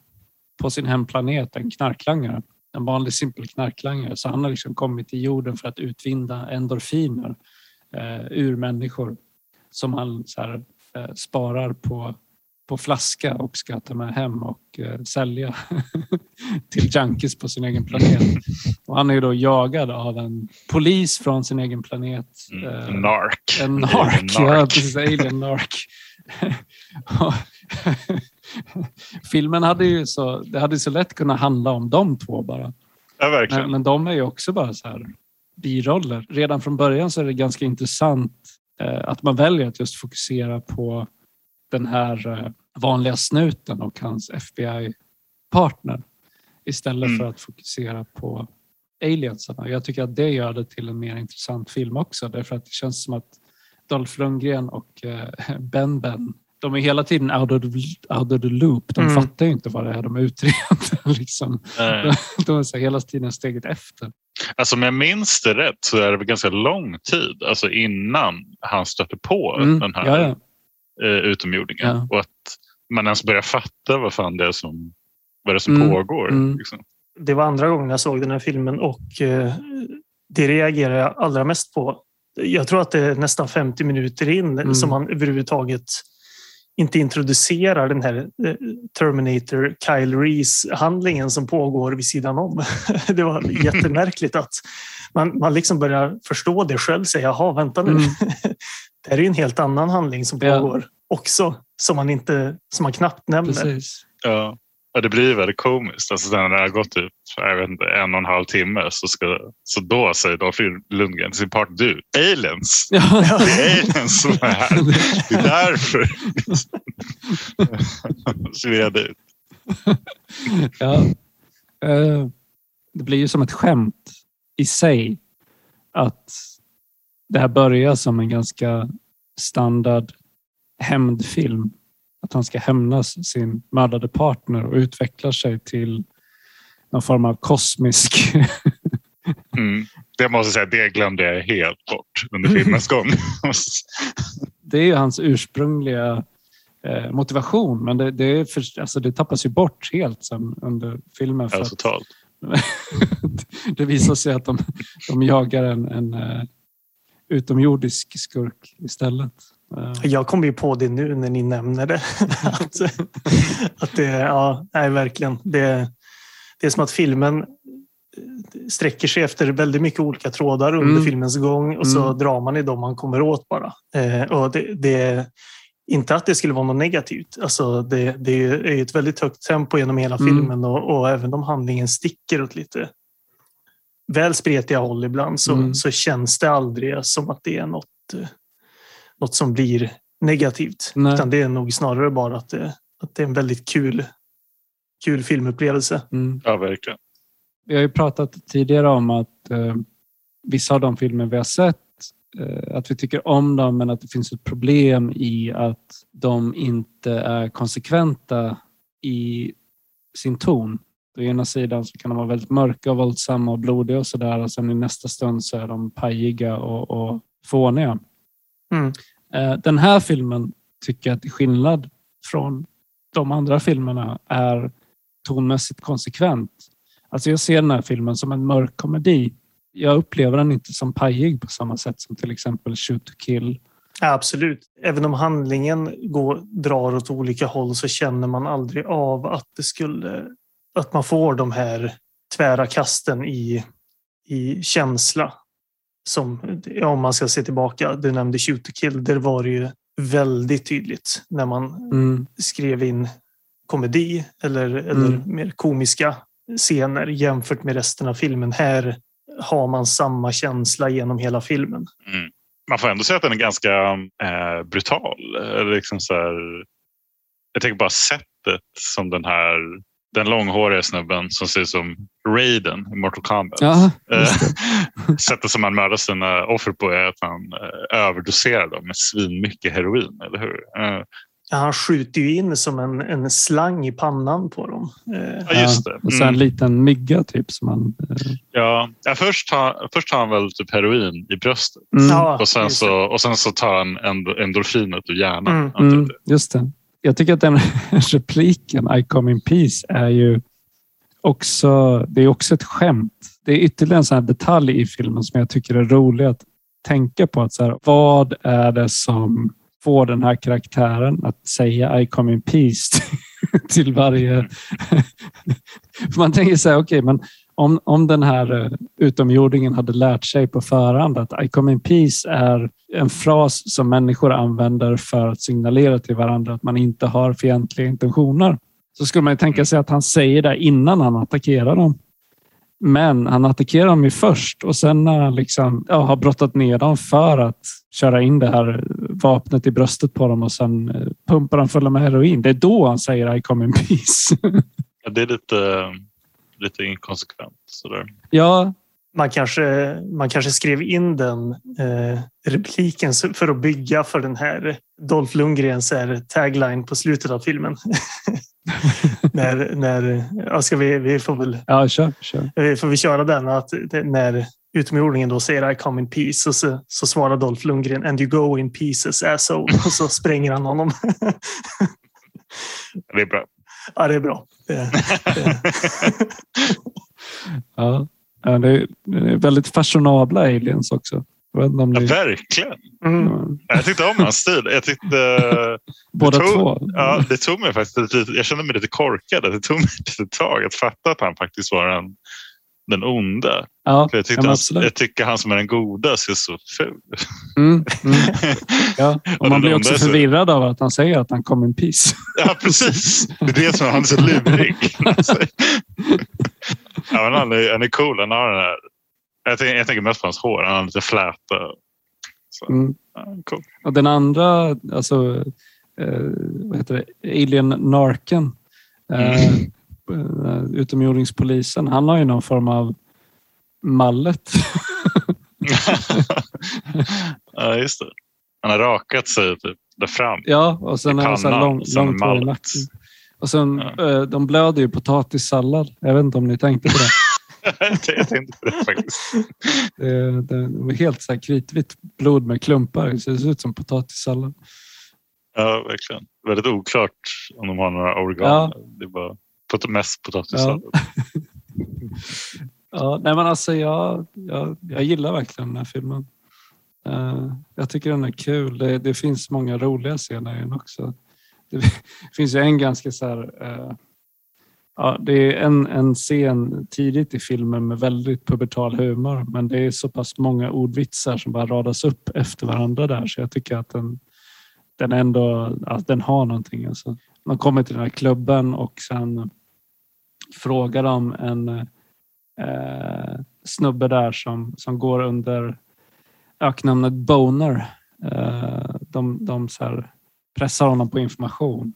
på sin hemplanet en knarklangare. En vanlig simpel knarklangare. Så han har liksom kommit till jorden för att utvinna endorfiner eh, ur människor som han så här, eh, sparar på på flaska och ska ta med hem och eh, sälja till junkies på sin egen planet. Och han är då jagad av en polis från sin egen planet.
Mm.
Eh,
En nark.
en
En
nark, ja
nark.
precis. Alien nark. Filmen hade ju så, det hade så lätt kunnat handla om de två bara.
Ja.
Men, men de är ju också bara så här biroller. Redan från början så är det ganska intressant eh, att man väljer att just fokusera på den här eh, vanliga snuten och hans FBI-partner istället
Mm.
för att fokusera på aliensarna. Jag tycker att det gör det till en mer intressant film också därför att det känns som att Dolph Lundgren och eh, Ben Ben de är hela tiden out of the, out of the loop. De
Mm.
fattar inte vad det är de utreder. liksom. De är så hela tiden steget efter.
Alltså om jag minns det rätt så är det ganska lång tid alltså innan han stötte på
Mm,
den här
ja, ja.
Eh, utomjordingen.
Ja.
Och att man ens börjar fatta vad fan det är som, vad det är som
Mm,
pågår.
mm.
Liksom.
Det var andra gången jag såg den här filmen och eh, det reagerar jag allra mest på. Jag tror att det är nästan 50 minuter in
Mm.
som man överhuvudtaget inte introducerar den här eh, Terminator Kyle Reese-handlingen som pågår vid sidan om. Det var jättemärkligt att man, man liksom börjar förstå det själv. Säga, jaha, vänta nu.
Mm.
Det här är ju en helt annan handling som
Ja.
pågår också, som man, inte, som man knappt nämner.
Precis.
Ja. Ja, det blir väldigt komiskt. Alltså, när det har gått typ inte, en och en halv timme så, ska, så då säger Dolph Lundgren till sin part du, aliens.
Ja.
Det är aliens som är här. Det är därför. så vi ut.
ja. Eh, Det blir ju som ett skämt i sig att det här börjar som en ganska standard hämndfilm. Att han ska hämnas sin mördade partner och utvecklar sig till någon form av kosmisk...
Mm. Det måste jag säga, det glömde jag helt bort under filmens gång.
Det är ju hans ursprungliga eh, motivation men det, det, är för, alltså det tappas ju bort helt sen under filmen. För
ja, totalt.
det visar sig att de, de jagar en, en uh, utomjordisk skurk istället. Uh,
Jag kommer ju på det nu när ni nämner det. att, att det, ja, nej, verkligen. Det, det är som att filmen sträcker sig efter väldigt mycket olika trådar under
Mm.
filmens gång och så
Mm.
drar man i dem man kommer åt bara. Eh, och det, det, inte att det skulle vara något negativt. Alltså det, det är ett väldigt högt tempo genom hela
Mm.
filmen och, och även om handlingen sticker åt lite väl spretiga håll ibland så,
Mm.
så känns det aldrig som att det är något, eh, något som blir negativt.
Nej.
Utan det är nog snarare bara att det, att det är en väldigt kul, kul filmupplevelse.
mm.
Ja, verkligen.
Vi har ju pratat tidigare om att eh, vissa av de filmer vi har sett, eh, att vi tycker om dem men att det finns ett problem i att de inte är konsekventa i sin ton. Å ena sidan så kan de vara väldigt mörka och våldsamma och blodiga och sådär och sen i nästa stund så är de pajiga och, och fåniga.
Mm.
Eh, Den här filmen tycker jag till skillnad från de andra filmerna är tonmässigt konsekvent. Alltså jag ser den här filmen som en mörk komedi. Jag upplever den inte som pajig på samma sätt som till exempel Shoot to kill.
Ja, absolut. Även om handlingen går, drar åt olika håll så känner man aldrig av att det skulle att man får de här tvära kasten i, i känsla. Som, ja, om man ska se tillbaka, du nämnde Shoot to kill, där var det ju väldigt tydligt när man
Mm.
skrev in komedi eller, eller
Mm.
mer komiska scener jämfört med resten av filmen. Här har man samma känsla genom hela filmen.
Mm. Man får ändå säga att den är ganska eh, brutal. Eller Liksom så här, jag tänker bara sättet som den här den långhåriga snubben som ser ut som Raiden i Mortal Kombat.
Ja,
Eh, Sättet som han mördar sina offer på är att han eh, överdoserar dem med svinmycket heroin, eller hur? Eh,
Ja, han skjuter ju in som en, en slang i pannan på dem.
Ja, just det.
Och sen en
Mm.
liten mygga typ som man... eh,
Ja, ja, först, tar, först tar han väl typ heroin i bröstet
Mm.
Och sen, så, och sen så tar han end- endorfinet ur hjärnan.
Mm.
antar
Mm, just det. Jag tycker att den repliken, I come in peace, är ju också, det är också ett skämt. Det är ytterligare en sån här detalj i filmen som jag tycker är rolig att tänka på. Att så här, vad är det som får den här karaktären att säga I come in peace till varje... Man tänker så här, okej, men om, om den här eh, utomjordingen hade lärt sig på förhand att I come in peace är en fras som människor använder för att signalera till varandra att man inte har fientliga intentioner. Så skulle man ju tänka sig att han säger det innan han attackerar dem. Men han attackerar dem ju först och sen när han liksom, ja, har brottat ner dem för att köra in det här vapnet i bröstet på dem och sen eh, pumpar de fulla med heroin. Det är då han säger I come in peace.
Ja, det är lite, lite inkonsekvent. Sådär.
ja,
man, kanske, man kanske skrev in den eh, repliken för att bygga för den här Dolph Lundgrens här tagline på slutet av filmen. när, när, ja, ska vi, vi får väl
ja kör, kör.
Eh, Får vi köra den? Att när utomjordingen då säger I come in peace och så, så svarar Dolph Lundgren and you go in pieces asshole och så spränger han honom.
Det är bra.
ja, det är bra. Det, det,
Ja. Ja, det är det väldigt fashionabla aliens också. Jag vet om
Ja,
ni...
verkligen.
mm.
Jag tyckte om hans stil. Jag tyckte,
Båda
tog-
två.
ja, det tog mig faktiskt lite, jag kände mig lite korkad. Det tog mig ett tag att fatta att han faktiskt var den, den onda.
ja,
För jag,
ja,
tyckte han, jag tycker han som är den goda ser så ful
Mm, mm, ja. Och
Och
man blir också
är så-
förvirrad av att han säger att han kom in peace.
Ja, precis. Det är det som han är så lurig. ja, men han, är, han är cool. Han har den här, jag, tänker, jag tänker mest på hans hår. Han har lite fläta.
Mm.
ja, cool.
Och den andra, alltså, eh, vad heter det? Alien Narken. Eh, eh, utomjordingspolisen. Han har ju någon form av mallet.
ja, just det. Han har rakat sig typ där fram.
ja, och sen är det så här lång, långt hår i nacken. Och sen,
Ja.
eh, de blöder ju potatissallad. Jag vet inte om ni tänkte på det.
jag tänkte på det faktiskt.
Det, det var helt så här kritvitt blod med klumpar. Det ser ut som potatissallad.
Ja, verkligen. Väldigt oklart om de har några organ.
Ja.
Det är bara mest potatissallad.
Ja, nej men alltså jag, jag, jag gillar verkligen den här filmen. Eh, jag tycker den är kul. Det, det finns många roliga scener i den också. Det finns ju en ganska så här... eh, ja, det är en, en scen tidigt i filmen med väldigt pubertal humor men det är så pass många ordvitsar som bara radas upp efter varandra där så jag tycker att den, den ändå att den har någonting. Alltså. Man kommer till den här klubben och sen frågar de en eh, snubbe där som, som går under öknamnet Boner. Eh, de de så här pressar honom på information.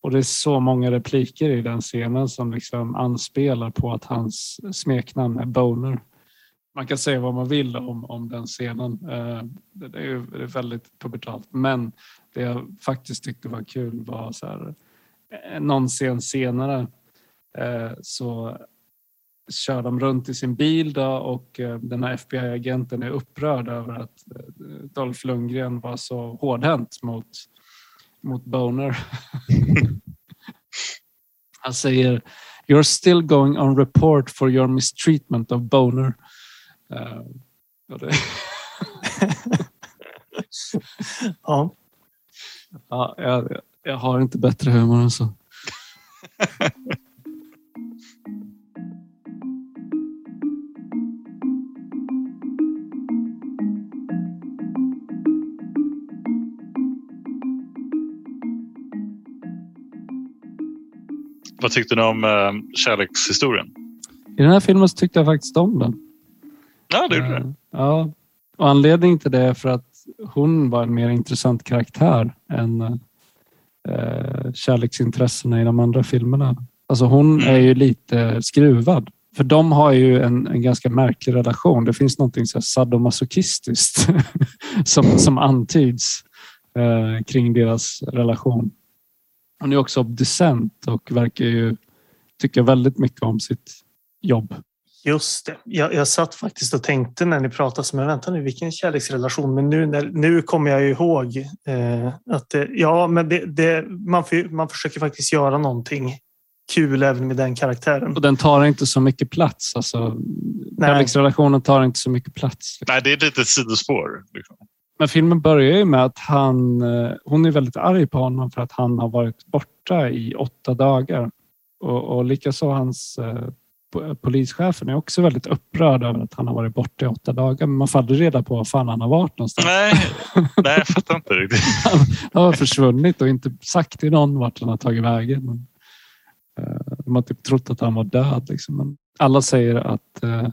Och det är så många repliker i den scenen som liksom anspelar på att hans smeknamn är Boner. Man kan säga vad man vill om, om den scenen. Eh, det, är ju det är väldigt pubertalt. Men det jag faktiskt tyckte var kul var så här, eh, någon scen senare eh, så kör de runt i sin bil då och den här FBI-agenten är upprörd över att Dolph Lundgren var så hårdhänt mot, mot Boner. Han säger You're still going on report for your mistreatment of Boner. Uh, det...
ja.
ja jag, jag har inte bättre humor än så.
Vad tyckte du om uh, kärlekshistorien?
I den här filmen så tyckte jag faktiskt om den.
Ja, det gjorde uh, det.
Ja, och anledningen till det är för att hon var en mer intressant karaktär än uh, kärleksintressena i de andra filmerna. Alltså hon mm. är ju lite skruvad. För de har ju en, en ganska märklig relation. Det finns någonting så sadomasochistiskt som, som antyds eh, kring deras relation. Han är också obducent och verkar ju tycka väldigt mycket om sitt jobb.
Just det. Jag, jag satt faktiskt och tänkte när ni pratade, men vänta nu, vilken kärleksrelation? Men nu, när, nu kommer jag ihåg eh, att det, ja, men det, det, man, för, man försöker faktiskt göra någonting kul även med den karaktären.
Och den tar inte så mycket plats. Alltså, kärleksrelationen tar inte så mycket plats.
Nej, det är ett litet sidospår. Liksom.
Men filmen börjar ju med att han, eh, hon är väldigt arg på honom för att han har varit borta i åtta dagar. Och, och likaså hans eh, polischefen är också väldigt upprörd över att han har varit borta i åtta dagar. Men man får aldrig reda på var fan han har varit någonstans.
Nej, nej jag fattar inte riktigt.
han, han har försvunnit och inte sagt till någon vart han har tagit vägen. Men, uh, de har typ trott att han var död. Liksom. Men alla säger att uh,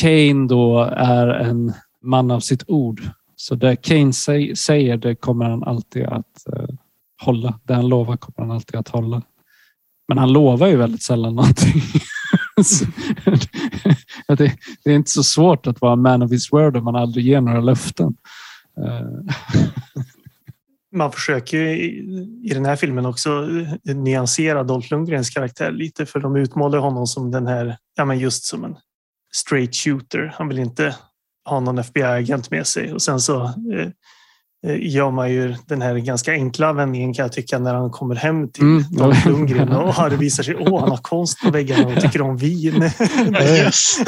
Kane då är en man av sitt ord. Så det Kane säger, det kommer han alltid att eh, hålla. Det han lovar kommer han alltid att hålla. Men han lovar ju väldigt sällan någonting. det, det, är inte så svårt att vara man of his word om man aldrig ger några löften. Eh.
Man försöker ju i den här filmen också eh, nyansera Dolph Lundgrens karaktär lite för de utmålar honom som den här, ja men just som en straight shooter. Han vill inte ha någon FBI-agent med sig och sen så eh, eh, gör man ju den här ganska enkla vändningen kan jag tycka när han kommer hem till mm. Dolph Lundgren och det visar sig att han har konst på väggarna och tycker om vin.
yes.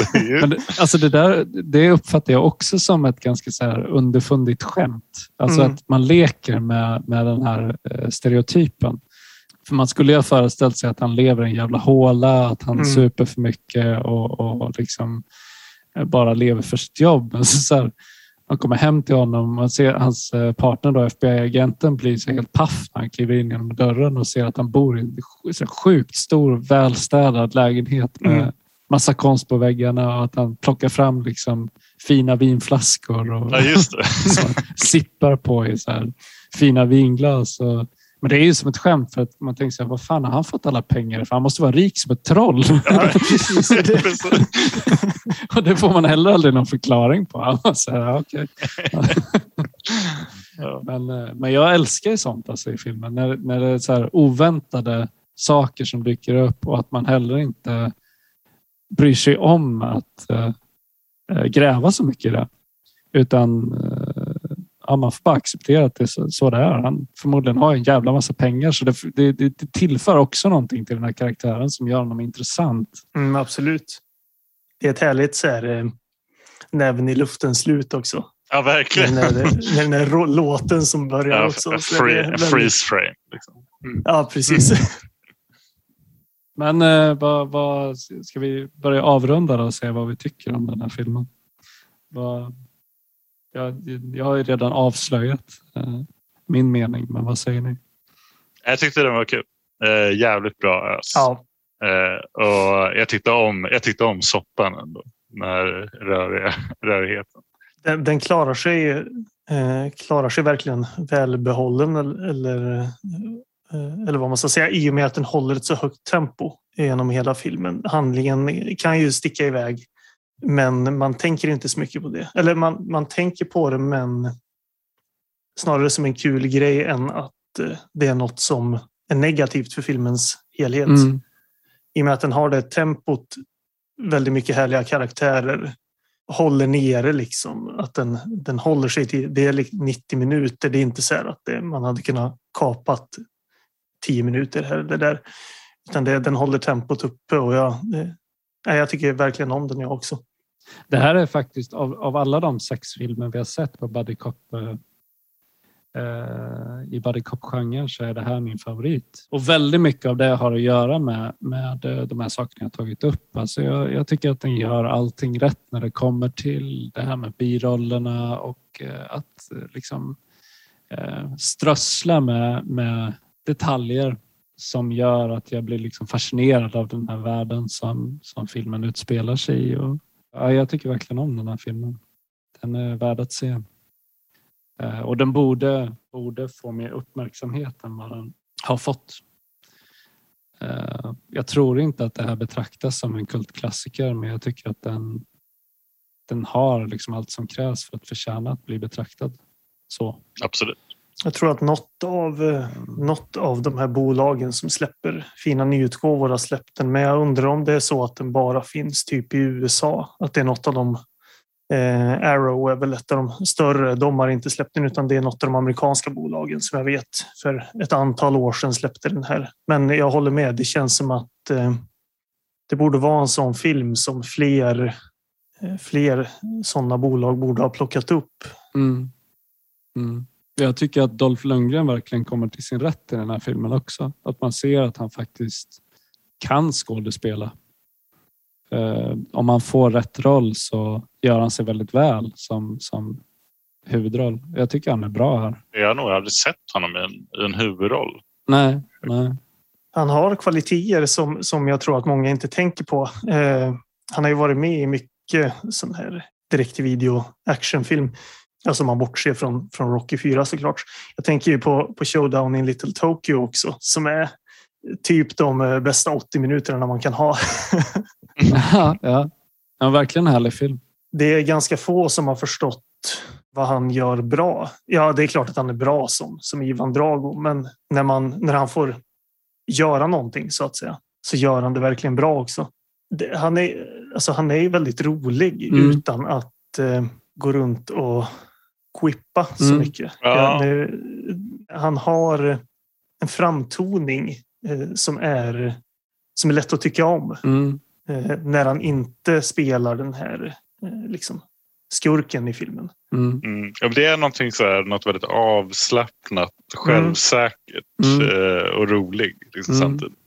Men, alltså det, där, det uppfattar jag också som ett ganska så här underfundigt skämt. Alltså mm. att man leker med, med den här eh, stereotypen. För man skulle ju ha föreställt sig att han lever i en jävla håla, att han mm. super för mycket och, och liksom bara lever för sitt jobb. Men så, så här, man kommer hem till honom och ser hans eh, partner, då, FBI-agenten, blir så helt paff när han kliver in genom dörren och ser att han bor i en sjukt stor välstädad lägenhet med mm. massa konst på väggarna och att han plockar fram liksom fina vinflaskor och
ja,
sippar på i så fina vinglas. Och men det är ju som ett skämt för att man tänker sig, vad fan har han fått alla pengar ifrån? Han måste vara rik som ett troll. Ja, precis. och det får man heller aldrig någon förklaring på. Så här, okay. men, eh, men jag älskar ju sånt alltså, i filmen. När, när det är så här oväntade saker som dyker upp och att man heller inte bryr sig om att äh, gräva så mycket i det. Utan ja, man får bara acceptera att det är så, så det är. Han förmodligen har en jävla massa pengar så det, det, det tillför också någonting till den här karaktären som gör honom intressant.
Mm, absolut. Det är ett härligt så här, eh, näven i luften slut också.
Ja, verkligen.
När, när, när den här låten som börjar ja, också.
Free, väldigt... freeze frame. Liksom.
Mm. Ja, precis. Mm.
Men eh, vad, vad, ska vi börja avrunda och se vad vi tycker om den här filmen? Vad, jag, jag har ju redan avslöjat eh, min mening, men vad säger ni?
Jag tyckte den var kul. Eh, jävligt bra ös. Ja. Eh, och jag tyckte om, jag tyckte om soppan ändå. Den här röriga, rörigheten.
Den, den klarar, sig, eh, klarar sig verkligen välbehållen eller, eh, eller vad man ska säga i och med att den håller ett så högt tempo genom hela filmen. Handlingen kan ju sticka iväg men man tänker inte så mycket på det. Eller man, man tänker på det, men snarare som en kul grej än att eh, det är något som är negativt för filmens helhet. Mm. i och med att den har det tempot, väldigt mycket härliga karaktärer, håller nere liksom. Att den, den håller sig till, det är 90 minuter. Det är inte så att det, man hade kunnat kapat 10 minuter här eller där. Utan det, den håller tempot uppe och jag, det, jag tycker verkligen om den jag också.
Det här är faktiskt av, av alla de sex filmer vi har sett på Buddy Cop eh, eh, i Buddy Cop-genren så är det här min favorit. Och väldigt mycket av det har att göra med, med eh, de här sakerna jag tagit upp. Alltså jag, jag tycker att den gör allting rätt när det kommer till det här med birollerna och eh, att eh, liksom eh, strössla med, med detaljer som gör att jag blir liksom fascinerad av den här världen som, som filmen utspelar sig i. Och, ja, jag tycker verkligen om den här filmen. Den är värd att se. Eh, och den borde, borde få mer uppmärksamhet än vad den har fått. Eh, jag tror inte att det här betraktas som en kultklassiker men jag tycker att den, den har liksom allt som krävs för att förtjäna att bli betraktad så.
Absolut.
Jag tror att något av, eh, något av de här bolagen som släpper fina nyutgåvor har släppt den. Men jag undrar om det är så att den bara finns typ i USA. Att det är något av de Eh, Arrow är väl ett av de större. De har inte släppt den utan det är något av de amerikanska bolagen som jag vet för ett antal år sedan släppte den här. Men jag håller med. Det känns som att eh, det borde vara en sån film som fler eh, fler sådana bolag borde ha plockat upp.
Mm. Mm. Jag tycker att Dolph Lundgren verkligen kommer till sin rätt i den här filmen också. Att man ser att han faktiskt kan skådespela. Eh, om man får rätt roll så gör han sig väldigt väl som, som huvudroll. Jag tycker han är bra här.
Jag har nog aldrig sett honom i en, i en huvudroll.
Nej, nej.
Han har kvaliteter som, som jag tror att många inte tänker på. Eh, han har ju varit med i mycket sån här direkt-video actionfilm. Alltså man bortser från, från Rocky 4 såklart. Jag tänker ju på, på Showdown in Little Tokyo också som är typ de eh, bästa 80 minuterna man kan ha.
ja, ja. ja, verkligen en härlig film.
Det är ganska få som har förstått vad han gör bra. Ja, det är klart att han är bra som, som Ivan Drago, men när, man, när han får göra någonting så att säga så gör han det verkligen bra också. Det, han, är, alltså, han är väldigt rolig mm. utan att eh, gå runt och quippa så mm. mycket. Ja. Ja, nu, han har en framtoning eh, som, är, som är lätt att tycka om. Mm. Eh, när han inte spelar den här eh, liksom, skurken i filmen.
Mm. Mm. Ja, det är någonting så här, något väldigt avslappnat, mm. självsäkert mm. Eh, och roligt liksom, mm. samtidigt.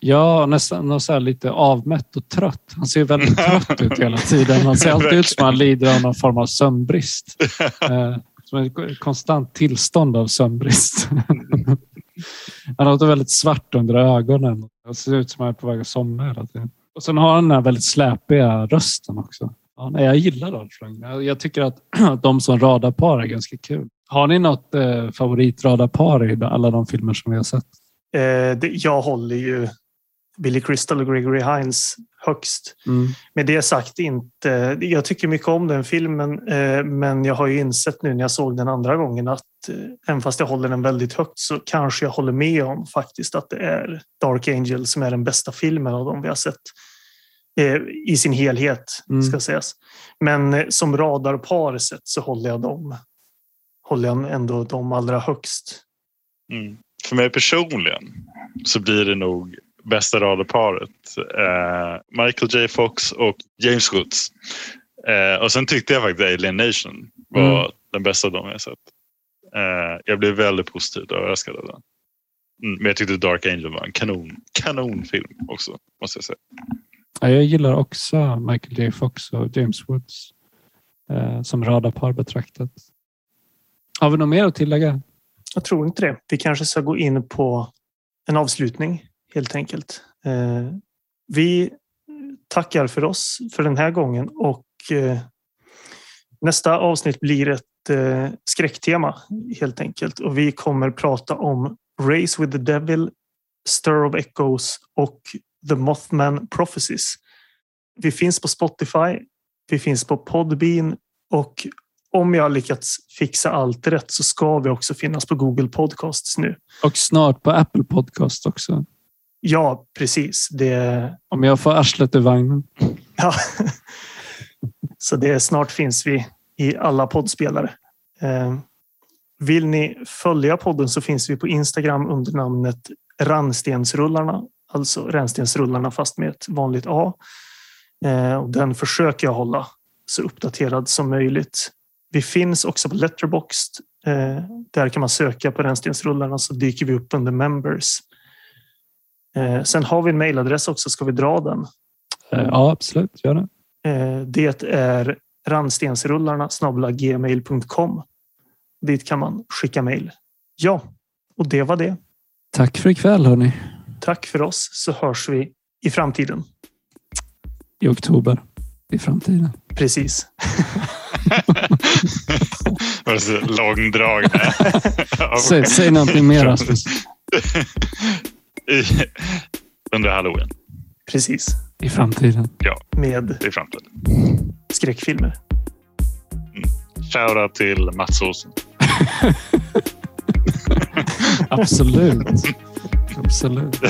Ja, nästan så lite avmätt och trött. Han ser väldigt trött ut hela tiden. Han ser alltid ut som han lider av någon form av sömnbrist. som ett konstant tillstånd av sömnbrist. han låter väldigt svart under ögonen. Det ser ut som att han är på väg att somna hela tiden. Och sen har han den här väldigt släpiga rösten också. Ja, nej, jag gillar Lundgren. Jag tycker att de som radarpar är ganska kul. Har ni något eh, favoritradarpar i alla de filmer som vi har sett?
Eh, det, jag håller ju Billy Crystal och Gregory Hines högst. Mm. Med det sagt inte. Jag tycker mycket om den filmen, eh, men jag har ju insett nu när jag såg den andra gången att eh, även fast jag håller den väldigt högt så kanske jag håller med om faktiskt att det är Dark Angel som är den bästa filmen av dem vi har sett eh, i sin helhet mm. ska sägas. Men som radarpar sett så håller jag dem. Håller jag ändå dem allra högst.
Mm. För mig personligen så blir det nog bästa radarparet. Eh, Michael J Fox och James Woods. Eh, och sen tyckte jag faktiskt Alien Nation var mm. den bästa av dem jag sett. Eh, jag blev väldigt positivt överraskad av den. Mm, men jag tyckte Dark Angel var en kanon, kanonfilm också, måste jag säga.
Ja, jag gillar också Michael J Fox och James Woods eh, som radarpar betraktat. Har vi något mer att tillägga?
Jag tror inte det. Vi kanske ska gå in på en avslutning helt enkelt. Eh, vi tackar för oss för den här gången och eh, nästa avsnitt blir ett eh, skräcktema helt enkelt och vi kommer prata om Race with the Devil, Stir of Echoes och The Mothman Prophecies. Vi finns på Spotify. Vi finns på Podbean och om jag lyckats fixa allt rätt så ska vi också finnas på Google Podcasts nu.
Och snart på Apple Podcasts också.
Ja, precis. Det,
Om jag får arslet ur vagnen.
ja. Så det snart finns vi i alla poddspelare. Eh, Vill ni följa podden så finns vi på Instagram under namnet Rannstensrullarna. Alltså Rännstensrullarna fast med ett vanligt A. Eh, och Den försöker jag hålla så uppdaterad som möjligt. Vi finns också på Letterboxd. Eh, Där kan man söka på Rännstensrullarna så dyker vi upp under members. Eh, Sen har vi en mejladress också. Ska vi dra den?
Eh, Ja, absolut. Gör det.
Eh, Det är randstensrullarna gmail.com. Dit kan man skicka mejl. Ja, och det var det.
Tack för ikväll hörni.
Tack för oss så hörs vi i framtiden.
I oktober. I framtiden.
Precis.
Var det så långdragna?
Säg, säg någonting mer Rasmus.
I- Under halloween.
Precis.
I framtiden.
Med
i framtiden.
skräckfilmer.
Shoutout till Mats Olsson.
Absolut. Absolut.